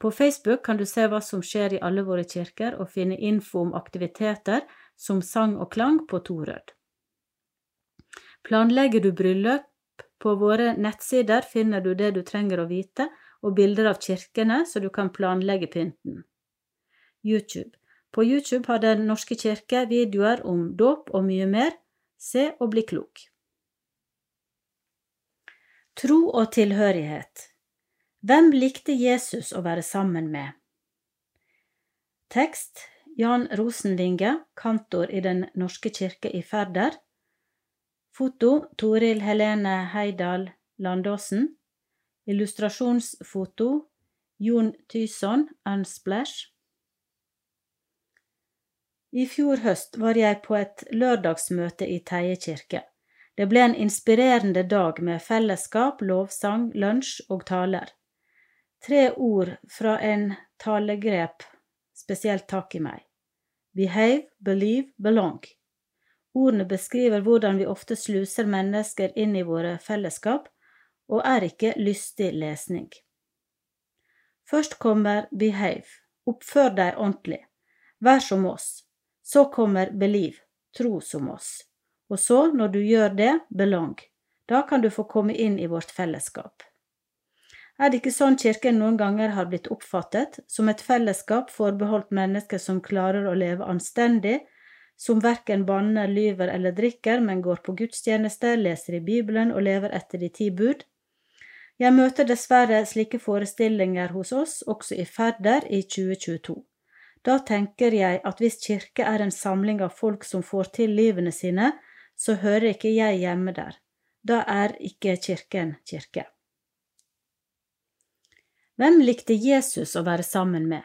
På Facebook kan du se hva som skjer i alle våre kirker, og finne info om aktiviteter som sang og klang på Torød. Planlegger du bryllup? På våre nettsider finner du det du trenger å vite, og bilder av kirkene, så du kan planlegge pynten. YouTube. På YouTube har Den norske kirke videoer om dåp og mye mer. Se og bli klok. Tro og tilhørighet. Hvem likte Jesus å være sammen med? Tekst Jan Rosenvinge, kantor i Den norske kirke i Færder. Foto Toril Helene Heidal Landåsen. Illustrasjonsfoto Jon Tyson Unsplash. I fjor høst var jeg på et lørdagsmøte i Teie kirke. Det ble en inspirerende dag med fellesskap, lovsang, lunsj og taler. Tre ord fra en talegrep spesielt tak i meg. Behave, believe, belong. Ordene beskriver hvordan vi ofte sluser mennesker inn i våre fellesskap, og er ikke lystig lesning. Først kommer behave, oppfør deg ordentlig, vær som oss. Så kommer believe, tro som oss. Og så, når du gjør det, belong. Da kan du få komme inn i vårt fellesskap. Er det ikke sånn kirken noen ganger har blitt oppfattet, som et fellesskap forbeholdt mennesker som klarer å leve anstendig, som verken banner, lyver eller drikker, men går på gudstjeneste, leser i Bibelen og lever etter de ti bud? Jeg møter dessverre slike forestillinger hos oss også i Færder i 2022. Da tenker jeg at hvis kirke er en samling av folk som får til livene sine, så hører ikke jeg hjemme der. Da er ikke kirken kirke. Hvem likte Jesus å være sammen med?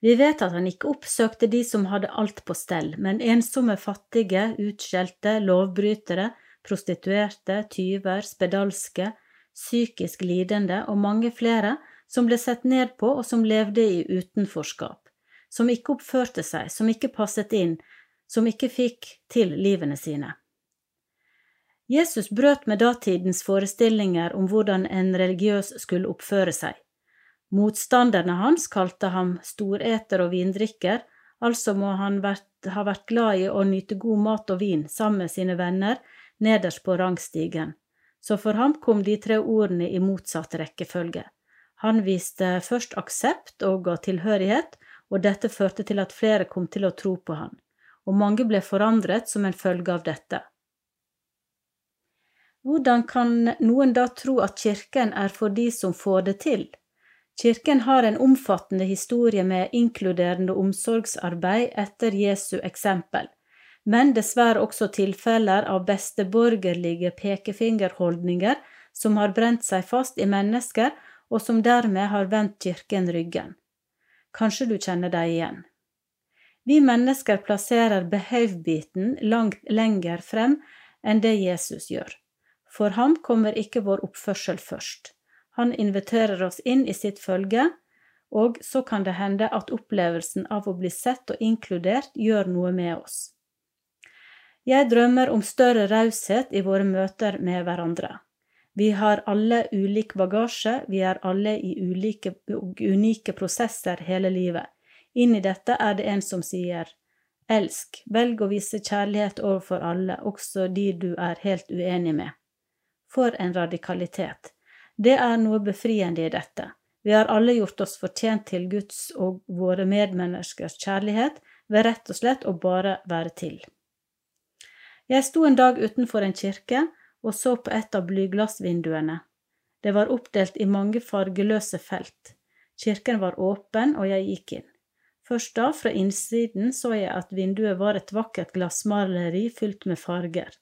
Vi vet at han ikke oppsøkte de som hadde alt på stell, men ensomme fattige, utskjelte, lovbrytere, prostituerte, tyver, spedalske, psykisk lidende og mange flere som ble sett ned på og som levde i utenforskap, som ikke oppførte seg, som ikke passet inn, som ikke fikk til livene sine. Jesus brøt med datidens forestillinger om hvordan en religiøs skulle oppføre seg. Motstanderne hans kalte ham storeter og vindrikker, altså må han vært, ha vært glad i å nyte god mat og vin sammen med sine venner nederst på rangstigen, så for ham kom de tre ordene i motsatt rekkefølge. Han viste først aksept og tilhørighet, og dette førte til at flere kom til å tro på han, og mange ble forandret som en følge av dette. Hvordan kan noen da tro at kirken er for de som får det til? Kirken har en omfattende historie med inkluderende omsorgsarbeid etter Jesu eksempel, men dessverre også tilfeller av besteborgerlige pekefingerholdninger som har brent seg fast i mennesker, og som dermed har vendt kirken ryggen. Kanskje du kjenner deg igjen. Vi mennesker plasserer behøvbiten langt lenger frem enn det Jesus gjør. For ham kommer ikke vår oppførsel først. Han inviterer oss inn i sitt følge, og så kan det hende at opplevelsen av å bli sett og inkludert gjør noe med oss. Jeg drømmer om større raushet i våre møter med hverandre. Vi har alle ulik bagasje, vi er alle i ulike og unike prosesser hele livet. Inn i dette er det en som sier elsk, velg å vise kjærlighet overfor alle, også de du er helt uenig med. For en radikalitet. Det er noe befriende i dette. Vi har alle gjort oss fortjent til Guds og våre medmenneskers kjærlighet ved rett og slett å bare være til. Jeg sto en dag utenfor en kirke og så på et av blyglassvinduene. Det var oppdelt i mange fargeløse felt. Kirken var åpen, og jeg gikk inn. Først da, fra innsiden, så jeg at vinduet var et vakkert glassmaleri fylt med farger.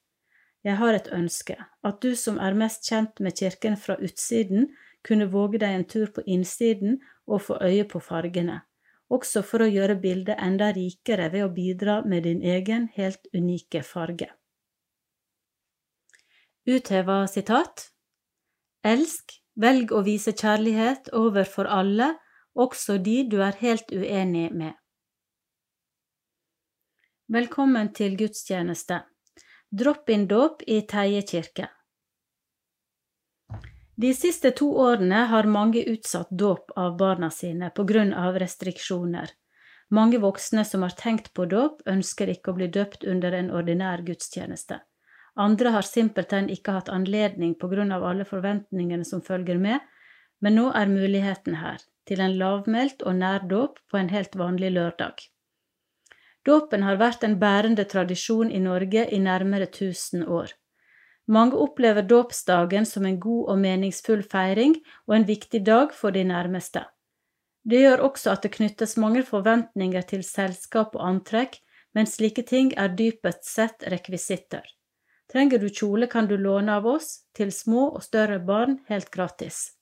Jeg har et ønske, at du som er mest kjent med kirken fra utsiden, kunne våge deg en tur på innsiden og få øye på fargene, også for å gjøre bildet enda rikere ved å bidra med din egen, helt unike farge. Utheva sitat Elsk, velg å vise kjærlighet overfor alle, også de du er helt uenig med. Velkommen til gudstjeneste. Drop-in-dåp i Teie kirke. De siste to årene har mange utsatt dåp av barna sine på grunn av restriksjoner. Mange voksne som har tenkt på dåp, ønsker ikke å bli døpt under en ordinær gudstjeneste. Andre har simpelthen ikke hatt anledning på grunn av alle forventningene som følger med, men nå er muligheten her, til en lavmælt og nær dåp på en helt vanlig lørdag. Dåpen har vært en bærende tradisjon i Norge i nærmere 1000 år. Mange opplever dåpsdagen som en god og meningsfull feiring og en viktig dag for de nærmeste. Det gjør også at det knyttes mange forventninger til selskap og antrekk, men slike ting er dypest sett rekvisitter. Trenger du kjole, kan du låne av oss, til små og større barn, helt gratis.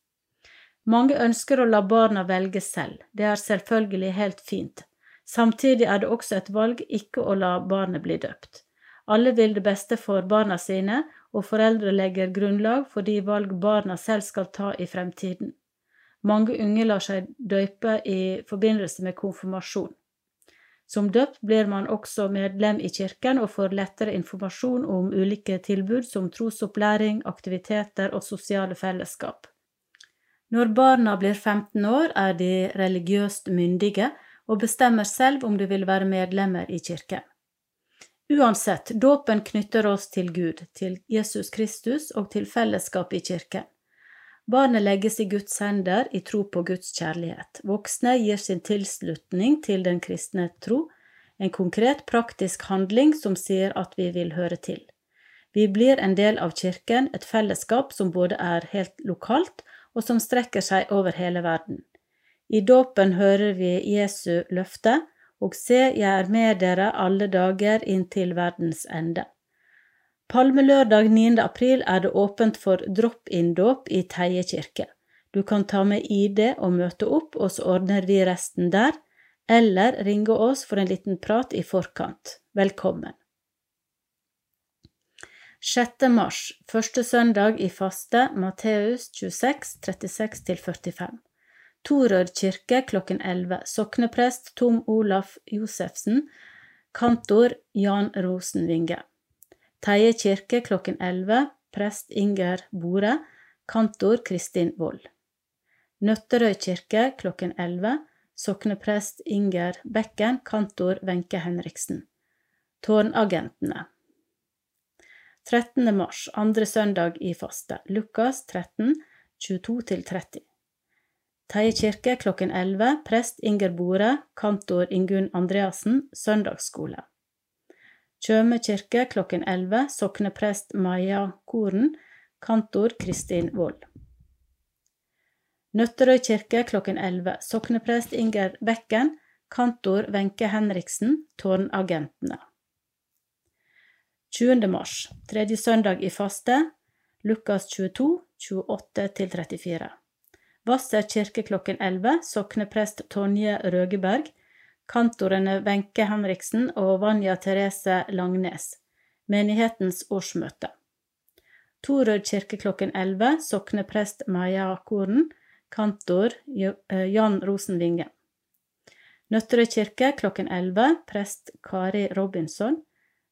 Mange ønsker å la barna velge selv, det er selvfølgelig helt fint. Samtidig er det også et valg ikke å la barnet bli døpt. Alle vil det beste for barna sine, og foreldre legger grunnlag for de valg barna selv skal ta i fremtiden. Mange unge lar seg døype i forbindelse med konfirmasjon. Som døpt blir man også medlem i kirken og får lettere informasjon om ulike tilbud som trosopplæring, aktiviteter og sosiale fellesskap. Når barna blir 15 år, er de religiøst myndige og bestemmer selv om du vil være medlemmer i kirken. Uansett, dåpen knytter oss til Gud, til Jesus Kristus og til fellesskap i kirken. Barnet legges i Guds hender i tro på Guds kjærlighet. Voksne gir sin tilslutning til den kristne tro, en konkret, praktisk handling som sier at vi vil høre til. Vi blir en del av kirken, et fellesskap som både er helt lokalt og som strekker seg over hele verden. I dåpen hører vi Jesu løfte, og se, jeg er med dere alle dager inntil verdens ende. Palmelørdag 9. april er det åpent for drop-in-dåp i Teie kirke. Du kan ta med ID og møte opp, og så ordner vi resten der, eller ringe oss for en liten prat i forkant. Velkommen. 6. mars, første søndag i faste, Matteus 26, 36–45. Torød kirke klokken 11. Sokneprest Tom Olaf Josefsen. Kantor Jan Rosenvinge. Teie kirke klokken 11. Prest Inger Bore. Kantor Kristin Wold. Nøtterøy kirke klokken 11. Sokneprest Inger Bekken. Kantor Wenche Henriksen. Tårnagentene. 13. mars, andre søndag i faste. Lukas 13, 22-30. Teie kirke klokken 11. Prest Inger Bore. Kantor Ingunn Andreassen. Søndagsskole. Tjøme kirke klokken 11. Sokneprest Maja Koren. Kantor Kristin Wold. Nøtterøy kirke klokken 11. Sokneprest Inger Bekken. Kantor Wenche Henriksen. Tårnagentene. 20. mars, tredje søndag i faste. Lukas 22, 28-34. Hvasser kirke klokken 11, sokneprest Tonje Røgeberg, kantorene Wenche Henriksen og Vanja Therese Langnes, menighetens årsmøte. Torød kirke klokken 11, sokneprest Maja Akoren, kantor eh, Jan Rosenvinge. Nøtterøy kirke klokken 11, prest Kari Robinson.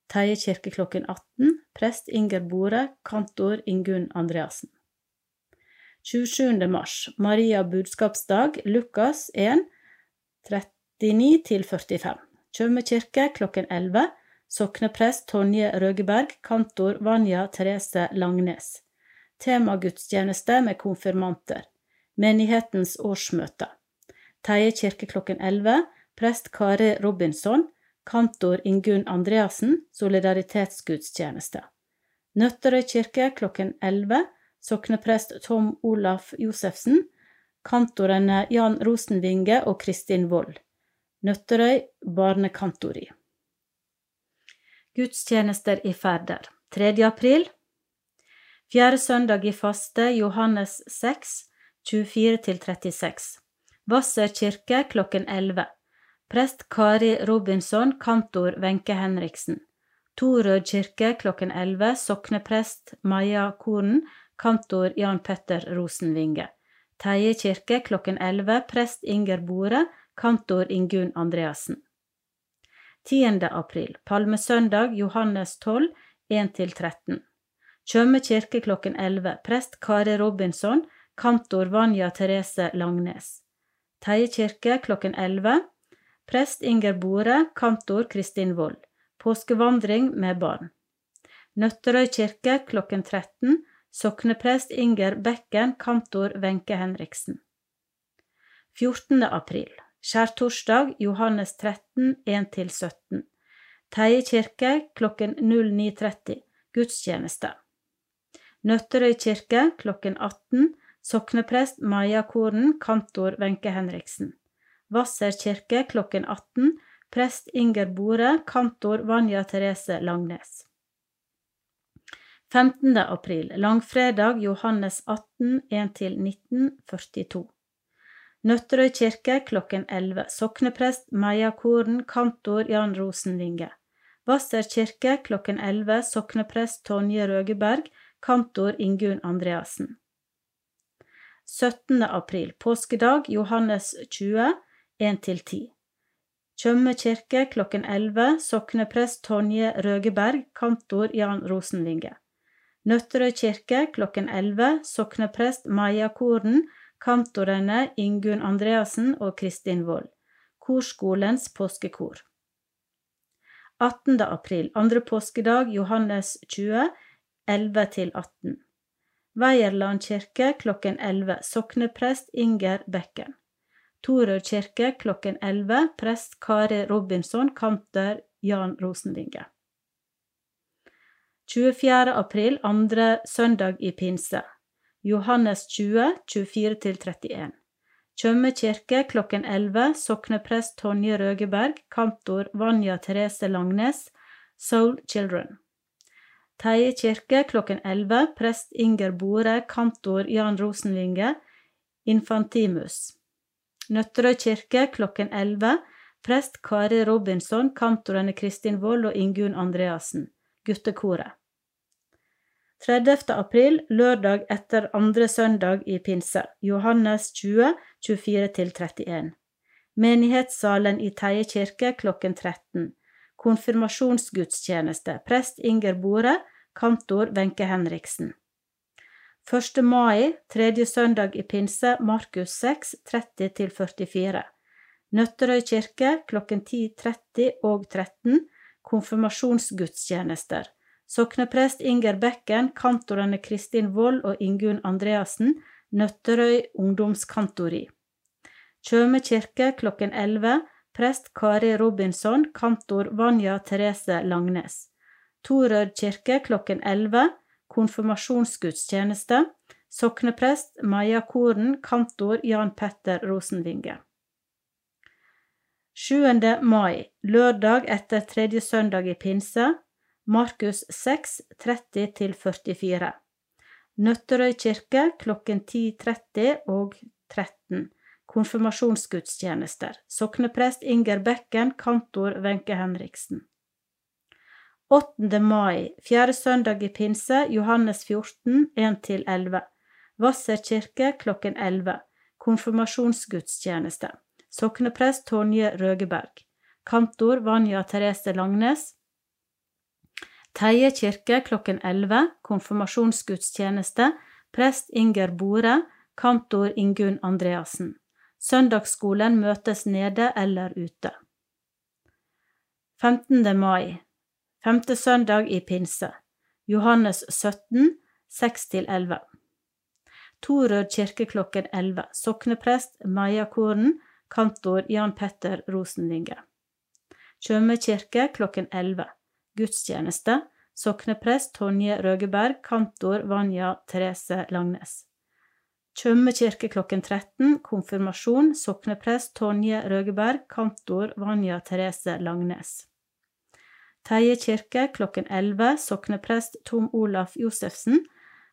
Teie kirke klokken 18, prest Inger Bore, kantor Ingunn Andreassen. 27. mars, Maria budskapsdag, Lukas 1, 39-45. Tjøme kirke klokken 11. Sokneprest Tonje Røgeberg, kantor Vanja Therese Langnes. Temagudstjeneste med konfirmanter. Menighetens årsmøte. Teie kirke klokken 11. Prest Kari Robinson. Kantor Ingunn Andreassen. Solidaritetsgudstjeneste. Nøtterøy kirke klokken 11 sokneprest Tom Olaf Josefsen, kantorene Jan Rosenvinge og Kristin Wold. Nøtterøy barnekantori. Gudstjenester i Færder 3. april Fjerde søndag i faste Johannes 6, 24-36 Hvasser kirke klokken 11 Prest Kari Robinson, kantor Wenche Henriksen. Torød kirke klokken 11 Sokneprest Maja Korn, kantor Jan Petter Rosenvinge. Teie kirke klokken 11, prest Inger Bore, kantor Ingunn Andreassen. 10. april, palmesøndag, Johannes 12, 1-13. Tjøme kirke klokken 11, prest Kari Robinson, kantor Vanja Therese Langnes. Teie kirke klokken 11, prest Inger Bore, kantor Kristin Wold. Påskevandring med barn. Nøtterøy kirke klokken 13, Sokneprest Inger Bekken, kantor Wenche Henriksen. 14. april. Skjærtorsdag, Johannes 13, 1-17. Teie kirke klokken 09.30. Gudstjeneste. Nøtterøy kirke klokken 18. Sokneprest Maja Koren, kantor Wenche Henriksen. Hvasser kirke klokken 18. Prest Inger Bore, kantor Vanja Therese Langnes. 15. april, langfredag, Johannes 18, 1-19, 42. Nøtterøy kirke klokken 11. Sokneprest Meia Koren, kantor Jan Rosenvinge. Hvasser kirke klokken 11. Sokneprest Tonje Røgeberg, kantor Ingunn Andreassen. 17. april, påskedag, Johannes 20, 1-10. Tjøme kirke klokken 11. Sokneprest Tonje Røgeberg, kantor Jan Rosenvinge. Nøtterøy kirke klokken 11, sokneprest Maja Koren, kantorene Ingunn Andreassen og Kristin Wold. Korskolens påskekor. 18. april, andre påskedag, Johannes 20, 11-18. Veierland kirke klokken 11, sokneprest Inger Bekken. Torøy kirke klokken 11, prest Kari Robinson, kanter Jan Rosenvinge. 24. april, andre søndag i pinse. Johannes 20, 24-31. Tjøme kirke klokken 11. Sokneprest Tonje Røgeberg. Kantor Vanja Therese Langnes. Soul Children. Teie kirke klokken 11. Prest Inger Bore. Kantor Jan Rosenvinge. Infantimus. Nøtterøy kirke klokken 11. Prest Kari Robinson. Kantorene Kristin Wold og Ingunn Andreassen. Guttekoret. 30. april, lørdag etter andre søndag i pinse. Johannes 20, 24-31. Menighetssalen i Teie kirke klokken 13. Konfirmasjonsgudstjeneste. Prest Inger Bore. Kantor Wenche Henriksen. 1. mai, tredje søndag i pinse, Markus 6, 30-44. Nøtterøy kirke klokken 10.30 og 13. Konfirmasjonsgudstjenester. Sokneprest Inger Bekken, kantorene Kristin Wold og Ingunn Andreassen, Nøtterøy ungdomskantori. Tjøme kirke klokken 11, prest Kari Robinson, kantor Vanja Therese Langnes. Torød kirke klokken 11, konfirmasjonsgudstjeneste. Sokneprest Maja Koren, kantor Jan Petter Rosenvinge. 7. mai, lørdag etter tredje søndag i pinse, Markus 6, 30-44. Nøtterøy kirke klokken 10.30 og 13. Konfirmasjonsgudstjenester. Sokneprest Inger Bekken, kantor Wenche Henriksen. 8. mai, fjerde søndag i pinse, Johannes 14, 1-11. Hvasser kirke klokken 11. Konfirmasjonsgudstjeneste. Sokneprest Tonje Røgeberg. Kantor Vanja Therese Langnes. Teie kirke klokken 11, konfirmasjonsgudstjeneste, prest Inger Bore, kantor Ingunn Andreassen. Søndagsskolen møtes nede eller ute. 15. mai, femte søndag i pinse, Johannes 17, 6-11. Torød kirke klokken 11, sokneprest Maja Koren, kantor Jan Petter Rosenvinge. Tjøme kirke klokken 11 gudstjeneste, sokneprest Tonje Røgeberg, kantor Vanja Therese Langnes. Tjøme kirke klokken 13, konfirmasjon, sokneprest Tonje Røgeberg, kantor Vanja Therese Langnes. Teie kirke klokken 11, sokneprest Tom Olaf Josefsen,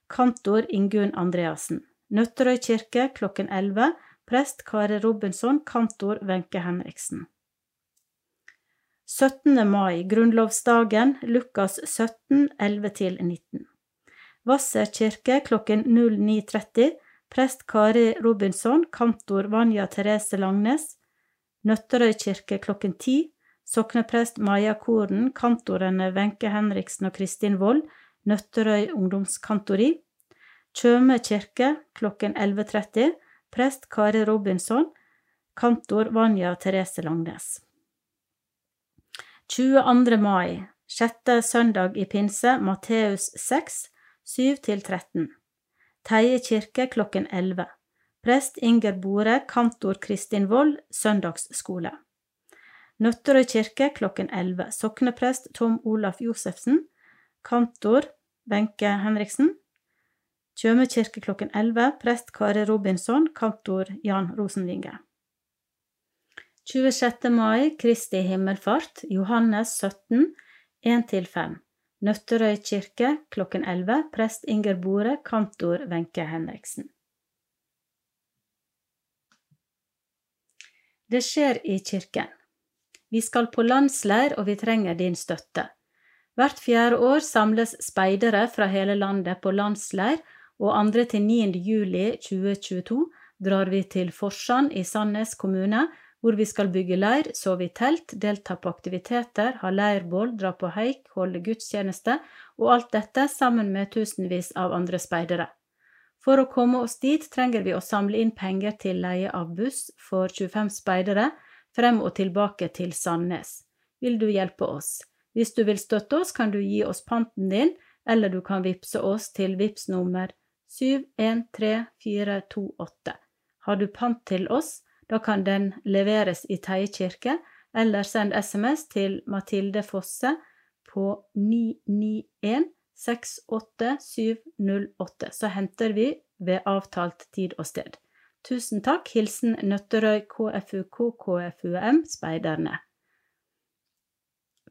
kantor Ingunn Andreassen. Nøtterøy kirke klokken 11, prest Kari Robinson, kantor Wenche Henriksen. 17. mai, grunnlovsdagen, Lukas 17, 11-19. Hvasser kirke klokken 09.30, prest Kari Robinson, kantor Vanja Therese Langnes. Nøtterøy kirke klokken 10, sokneprest Maja Koren, kantorene Wenche Henriksen og Kristin Wold, Nøtterøy ungdomskantori. Tjøme kirke klokken 11.30, prest Kari Robinson, kantor Vanja Therese Langnes. 22. mai, sjette søndag i pinse, Matteus 6, 7-13. Teie kirke klokken 11. Prest Inger Bore, kantor Kristin Wold, søndagsskole. Nøtterøy kirke klokken 11. Sokneprest Tom Olaf Josefsen. Kantor Wenche Henriksen. Tjøme kirke klokken 11. Prest Kari Robinson. Kantor Jan Rosenvinge. 26. mai, Kristi himmelfart, Johannes 17, 1-5. Nøtterøy kirke klokken 11, prest Inger Bore, kantor Wenche Henriksen. Det skjer i kirken. Vi skal på landsleir, og vi trenger din støtte. Hvert fjerde år samles speidere fra hele landet på landsleir, og 2. til 9. juli 2022 drar vi til Forsand i Sandnes kommune hvor vi skal bygge leir, sove i telt, delta på aktiviteter, ha leirbål, dra på haik, holde gudstjeneste, og alt dette sammen med tusenvis av andre speidere. For å komme oss dit trenger vi å samle inn penger til leie av buss for 25 speidere frem og tilbake til Sandnes. Vil du hjelpe oss? Hvis du vil støtte oss, kan du gi oss panten din, eller du kan vippse oss til VIPS nummer 713428. Har du pant til oss, da kan den leveres i Teie kirke, eller send SMS til Mathilde Fosse på 991 68708, så henter vi ved avtalt tid og sted. Tusen takk. Hilsen Nøtterøy KFUK KFUM Speiderne.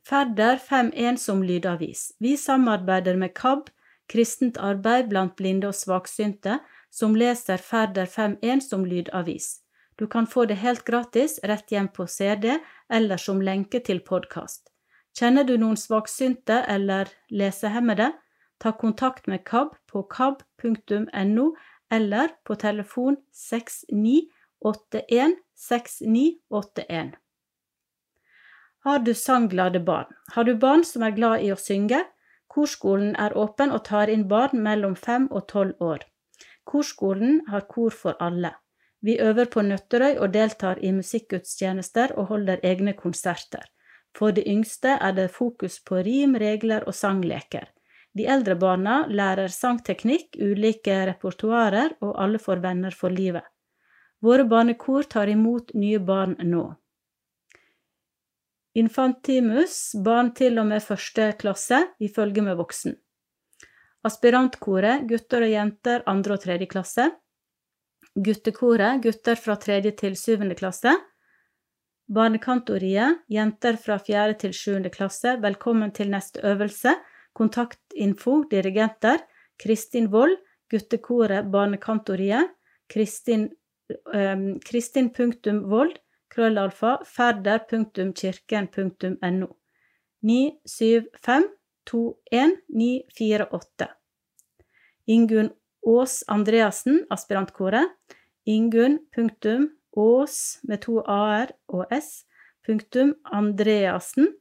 Færder 51 som lydavis. Vi samarbeider med KAB, Kristent arbeid blant blinde og svaksynte, som leser Færder 51 som lydavis. Du kan få det helt gratis rett hjem på CD eller som lenke til podkast. Kjenner du noen svaksynte eller lesehemmede? Ta kontakt med KAB på kab.no eller på telefon 6981 6981. Har du sangglade barn? Har du barn som er glad i å synge? Korskolen er åpen og tar inn barn mellom fem og tolv år. Korskolen har kor for alle. Vi øver på Nøtterøy og deltar i musikkgudstjenester og holder egne konserter. For de yngste er det fokus på rim, regler og sangleker. De eldre barna lærer sangteknikk, ulike repertoarer, og alle får venner for livet. Våre barnekor tar imot nye barn nå. Infantimus, barn til og med første klasse, i følge med voksen. Aspirantkoret, gutter og jenter andre og tredje klasse. Guttekoret, gutter fra tredje til syvende klasse. Barnekantoriet, jenter fra fjerde til sjuende klasse, velkommen til neste øvelse. Kontaktinfo, dirigenter. Kristin Wold, guttekoret Barnekantoriet. Kristin, um, Kristin.vold, krøllalfa, fadder.kirken.no. 975 21 Ingunn Aas Andreassen, aspirantkoret. Ingunn.Aas med to a-er og s. Punktum Andreassen,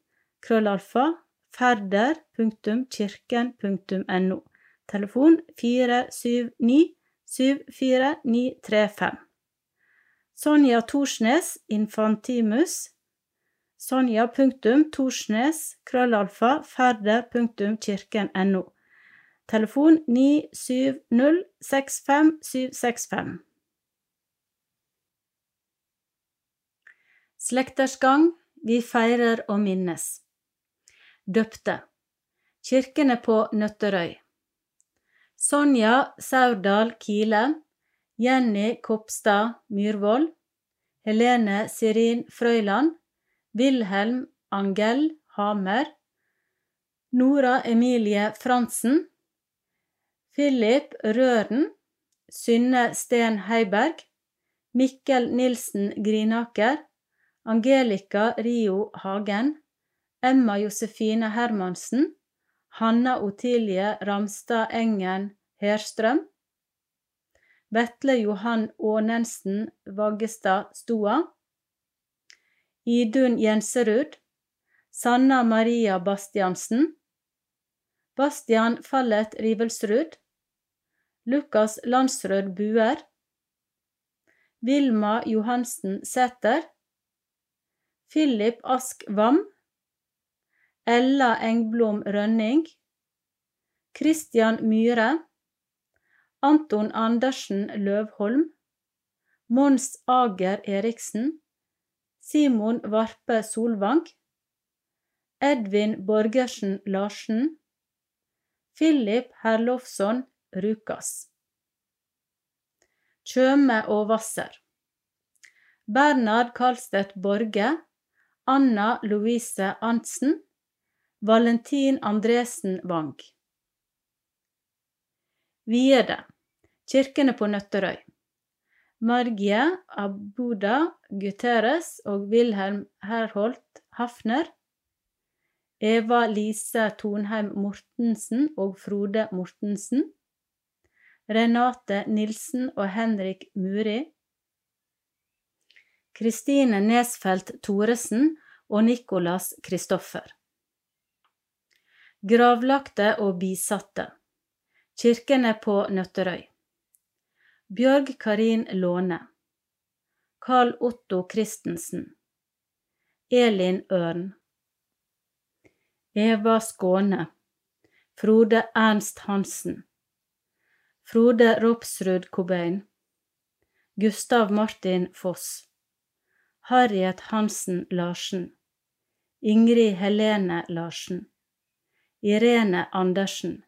krøllalfa, ferder.kirken.no. Telefon 479 74935. Sonja Torsnes, Infantimus. Sonja.torsnes, krøllalfa, ferder.kirken.no. Telefon 970 65765. Slekters gang, vi feirer og minnes. Døpte. Kirkene på Nøtterøy. Sonja Saurdal Kile. Jenny Kopstad Myrvold. Helene Sirin Frøyland. Wilhelm Angell Hamer. Nora Emilie Fransen. Philip Røren. Synne Sten Heiberg. Mikkel Nilsen Grinaker. Angelica Rio Hagen. Emma Josefine Hermansen. Hanna Otilie Ramstad Engen Herstrøm. Vetle Johan Ånensen Vaggestad Stoa. Idun Jenserud. Sanna Maria Bastiansen. Bastian Fallet Rivelsrud. Lukas Landsrød Buer. Vilma Johansen Sæter. Philip Ask Wam. Ella Engblom Rønning. Christian Myhre. Anton Andersen Løvholm. Mons Ager Eriksen. Simon Varpe Solvang. Edvin Borgersen Larsen. Philip Herlofsson Rukas. Tjøme og Hvasser. Bernhard Karlstedt Borge. Anna Louise Arntzen. Valentin Andresen Wang. Viede. Kirkene på Nøtterøy. Margie Abuda Guterres og Wilhelm Herholt Hafner. Eva Lise Tonheim Mortensen og Frode Mortensen. Renate Nilsen og Henrik Muri. Kristine Nesfeldt Thoresen og Nicolas Kristoffer. Gravlagte og bisatte. Kirkene på Nøtterøy. Bjørg Karin Låne. Carl Otto Christensen. Elin Ørn. Eva Skåne. Frode Ernst Hansen. Frode Ropsrud Cobain. Gustav Martin Foss. Harriet Hansen Larsen. Ingrid Helene Larsen. Irene Andersen.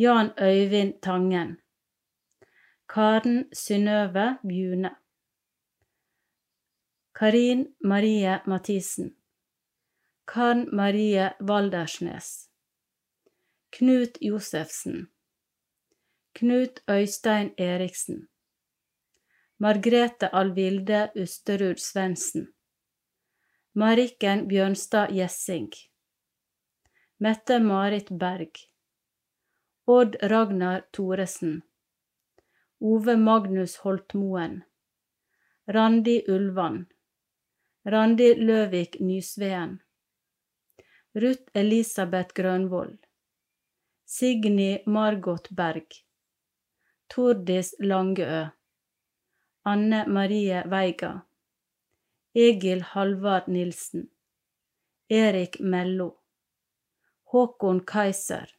Jan Øyvind Tangen. Karen Synnøve Bjune. Karin Marie Mathisen. Karen Marie Valdersnes. Knut Josefsen. Knut Øystein Eriksen. Margrete Alvilde Usterud Svendsen. Marikken Bjørnstad Gjessing. Mette-Marit Berg. Odd Ragnar Thoresen. Ove Magnus Holtmoen. Randi Ulvan. Randi Løvik Nysveen. Ruth Elisabeth Grønvoll. Signy Margot Berg. Tordis Langeø. Anne Marie Veiga. Egil Halvard Nilsen. Erik Mello. Håkon Kaiser.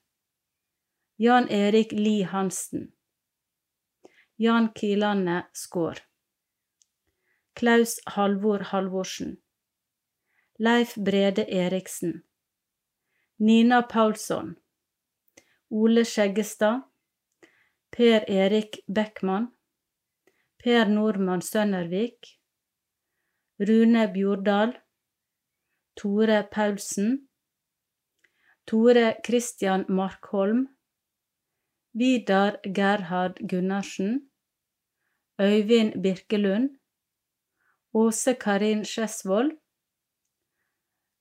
Jan Erik Li Hansen. Jan Kilane Skår. Klaus Halvor Halvorsen. Leif Brede Eriksen. Nina Paulsson. Ole Skjeggestad. Per Erik Beckmann. Per Nordmann Sønnervik. Rune Bjordal. Tore Paulsen. Tore Christian Markholm. Vidar Gerhard Gunnarsen. Øyvind Birkelund. Åse Karin Sjesvold.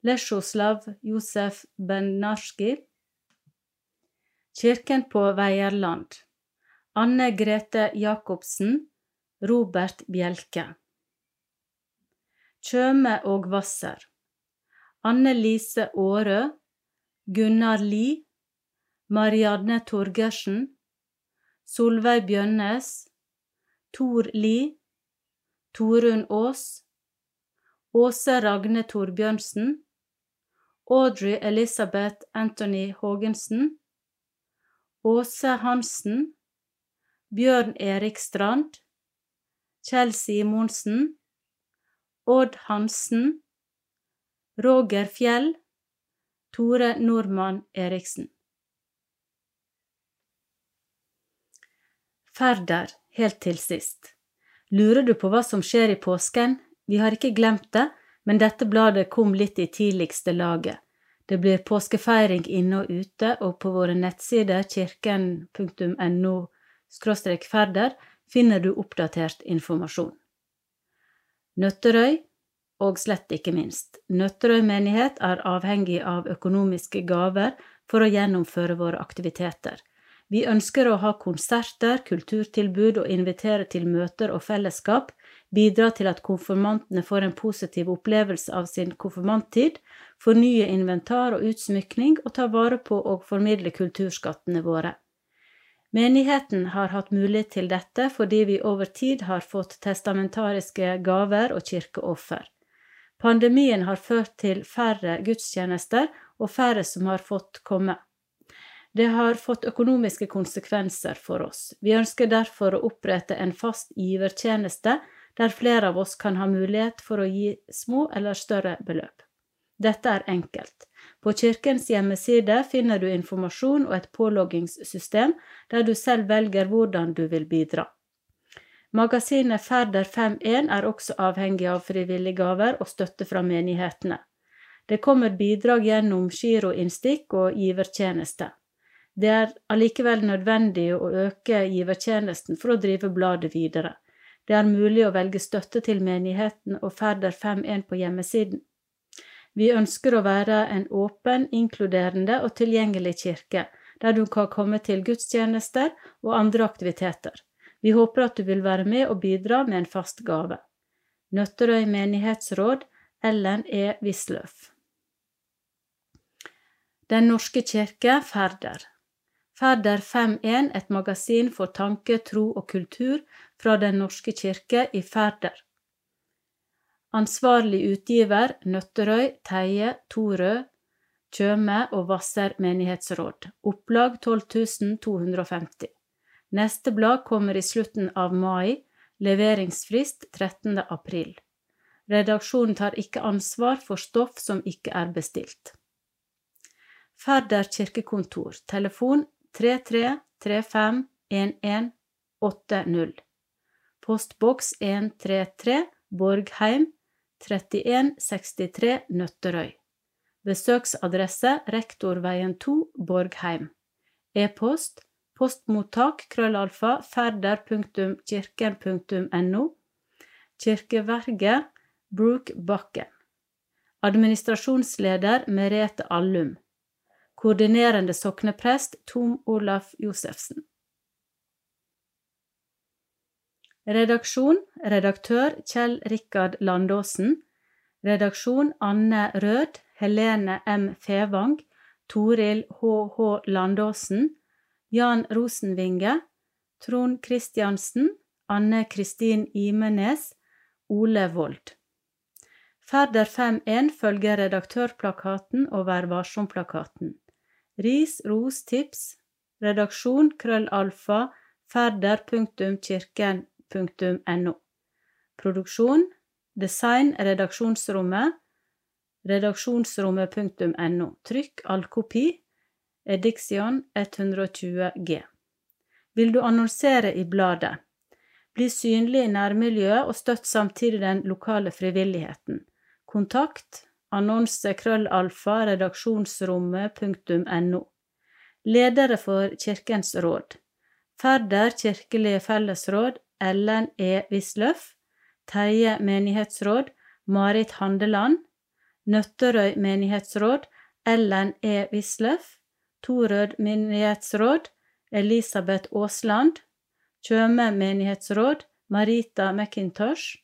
Lesjoslav Josef Benarski. Kirken på Veierland. Anne Grete Jacobsen. Robert Bjelke. Tjøme og Hvasser. Anne Lise Aarø. Gunnar Lie. Marianne Torgersen. Solveig Bjønnes. Tor Li, Torunn Aas. Åse Ragne Torbjørnsen. Audrey Elisabeth Anthony Haagensen. Åse Hansen. Bjørn Erik Strand. Kjell Simonsen. Odd Hansen. Roger Fjell. Tore Nordmann Eriksen. Færder, helt til sist. Lurer du på hva som skjer i påsken? Vi har ikke glemt det, men dette bladet kom litt i tidligste laget. Det blir påskefeiring inne og ute, og på våre nettsider kirken.no ferder finner du oppdatert informasjon. Nøtterøy, og slett ikke minst, Nøtterøy menighet er avhengig av økonomiske gaver for å gjennomføre våre aktiviteter. Vi ønsker å ha konserter, kulturtilbud og invitere til møter og fellesskap, bidra til at konfirmantene får en positiv opplevelse av sin konfirmanttid, fornye inventar og utsmykning og ta vare på og formidle kulturskattene våre. Menigheten har hatt mulighet til dette fordi vi over tid har fått testamentariske gaver og kirkeoffer. Pandemien har ført til færre gudstjenester og færre som har fått komme. Det har fått økonomiske konsekvenser for oss. Vi ønsker derfor å opprette en fast givertjeneste der flere av oss kan ha mulighet for å gi små eller større beløp. Dette er enkelt. På kirkens hjemmeside finner du informasjon og et påloggingssystem der du selv velger hvordan du vil bidra. Magasinet Færder 5.1 er også avhengig av frivillige gaver og støtte fra menighetene. Det kommer bidrag gjennom giroinnstikk og givertjeneste. Det er allikevel nødvendig å øke givertjenesten for å drive bladet videre. Det er mulig å velge støtte til menigheten og Færder 5.1 på hjemmesiden. Vi ønsker å være en åpen, inkluderende og tilgjengelig kirke, der du kan komme til gudstjenester og andre aktiviteter. Vi håper at du vil være med og bidra med en fast gave. Nøtterøy menighetsråd, Ellen E. Wisløff. Den norske kirke, Færder. Færder 5.1, et magasin for tanke, tro og kultur fra Den norske kirke i Færder. Ansvarlig utgiver Nøtterøy, Teie, Torø, Tjøme og Hvasser menighetsråd. Opplag 12250. Neste blad kommer i slutten av mai. Leveringsfrist 13. april. Redaksjonen tar ikke ansvar for stoff som ikke er bestilt. Færder kirkekontor. Telefon 33 35 11 80. Postboks 133 Borgheim 3163 Nøtterøy. Besøksadresse Rektorveien 2 Borgheim. E-post postmottak krøllalfa ferder.kirken.no. Kirkeverget Brookbakken. Administrasjonsleder Merete Allum. Koordinerende sokneprest Tom Olaf Josefsen. Redaksjon redaktør Kjell Rikard Landåsen. Redaksjon Anne Rød, Helene M. Fevang, Toril H.H. Landåsen, Jan Rosenvinge, Trond Kristiansen, Anne Kristin Imenes, Ole Wold. Ferder 5.1 følger redaktørplakaten og Vær varsom-plakaten. Ris, ros, tips. Redaksjon krøllalfa færder.kirken.no. Produksjon Design Redaksjonsrommet redaksjonsrommet.no. Trykk all kopi. Ediction 120G. Vil du annonsere i bladet? Bli synlig i nærmiljøet og støtt samtidig den lokale frivilligheten. Kontakt annonse krøllalfa redaksjonsrommet.no. Ledere for Kirkens råd. Færder kirkelige fellesråd Ellen E. Wisløff. Teie menighetsråd Marit Handeland. Nøtterøy menighetsråd Ellen E. Wisløff. Torød menighetsråd Elisabeth Aasland. Tjøme menighetsråd Marita McIntosh.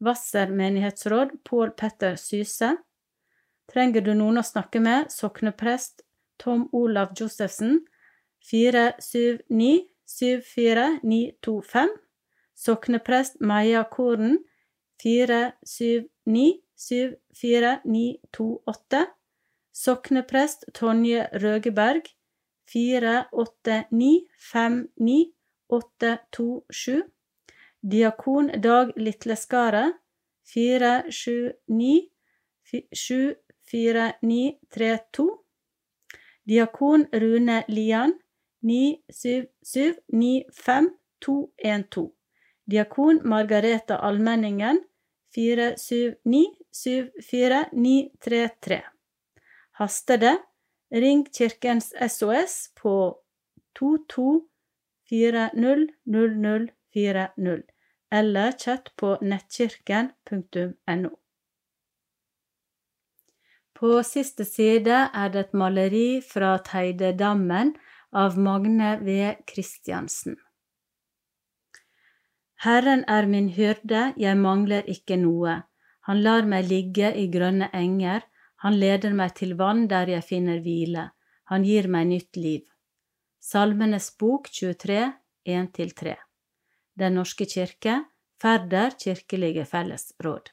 Hvasser menighetsråd Pål Petter Syse. Trenger du noen å snakke med, sokneprest Tom Olav Josefsen 479 74925. Sokneprest Maja Koren 479 74928. Sokneprest Tonje Røgeberg 48959827. Diakon Dag Litleskaret 479 74932. Diakon Rune Lian 97795212. Diakon Margareta Almenningen 479 Hastede Ring Kirkens SOS på 22400040 eller chat på nettkirken.no. På siste side er det et maleri fra Teidedammen av Magne V. Christiansen. Herren er min hyrde, jeg mangler ikke noe. Han lar meg ligge i grønne enger, han leder meg til vann der jeg finner hvile, han gir meg nytt liv. Salmenes bok 23, 1–3 Den norske kirke, Færder kirkelige fellesråd.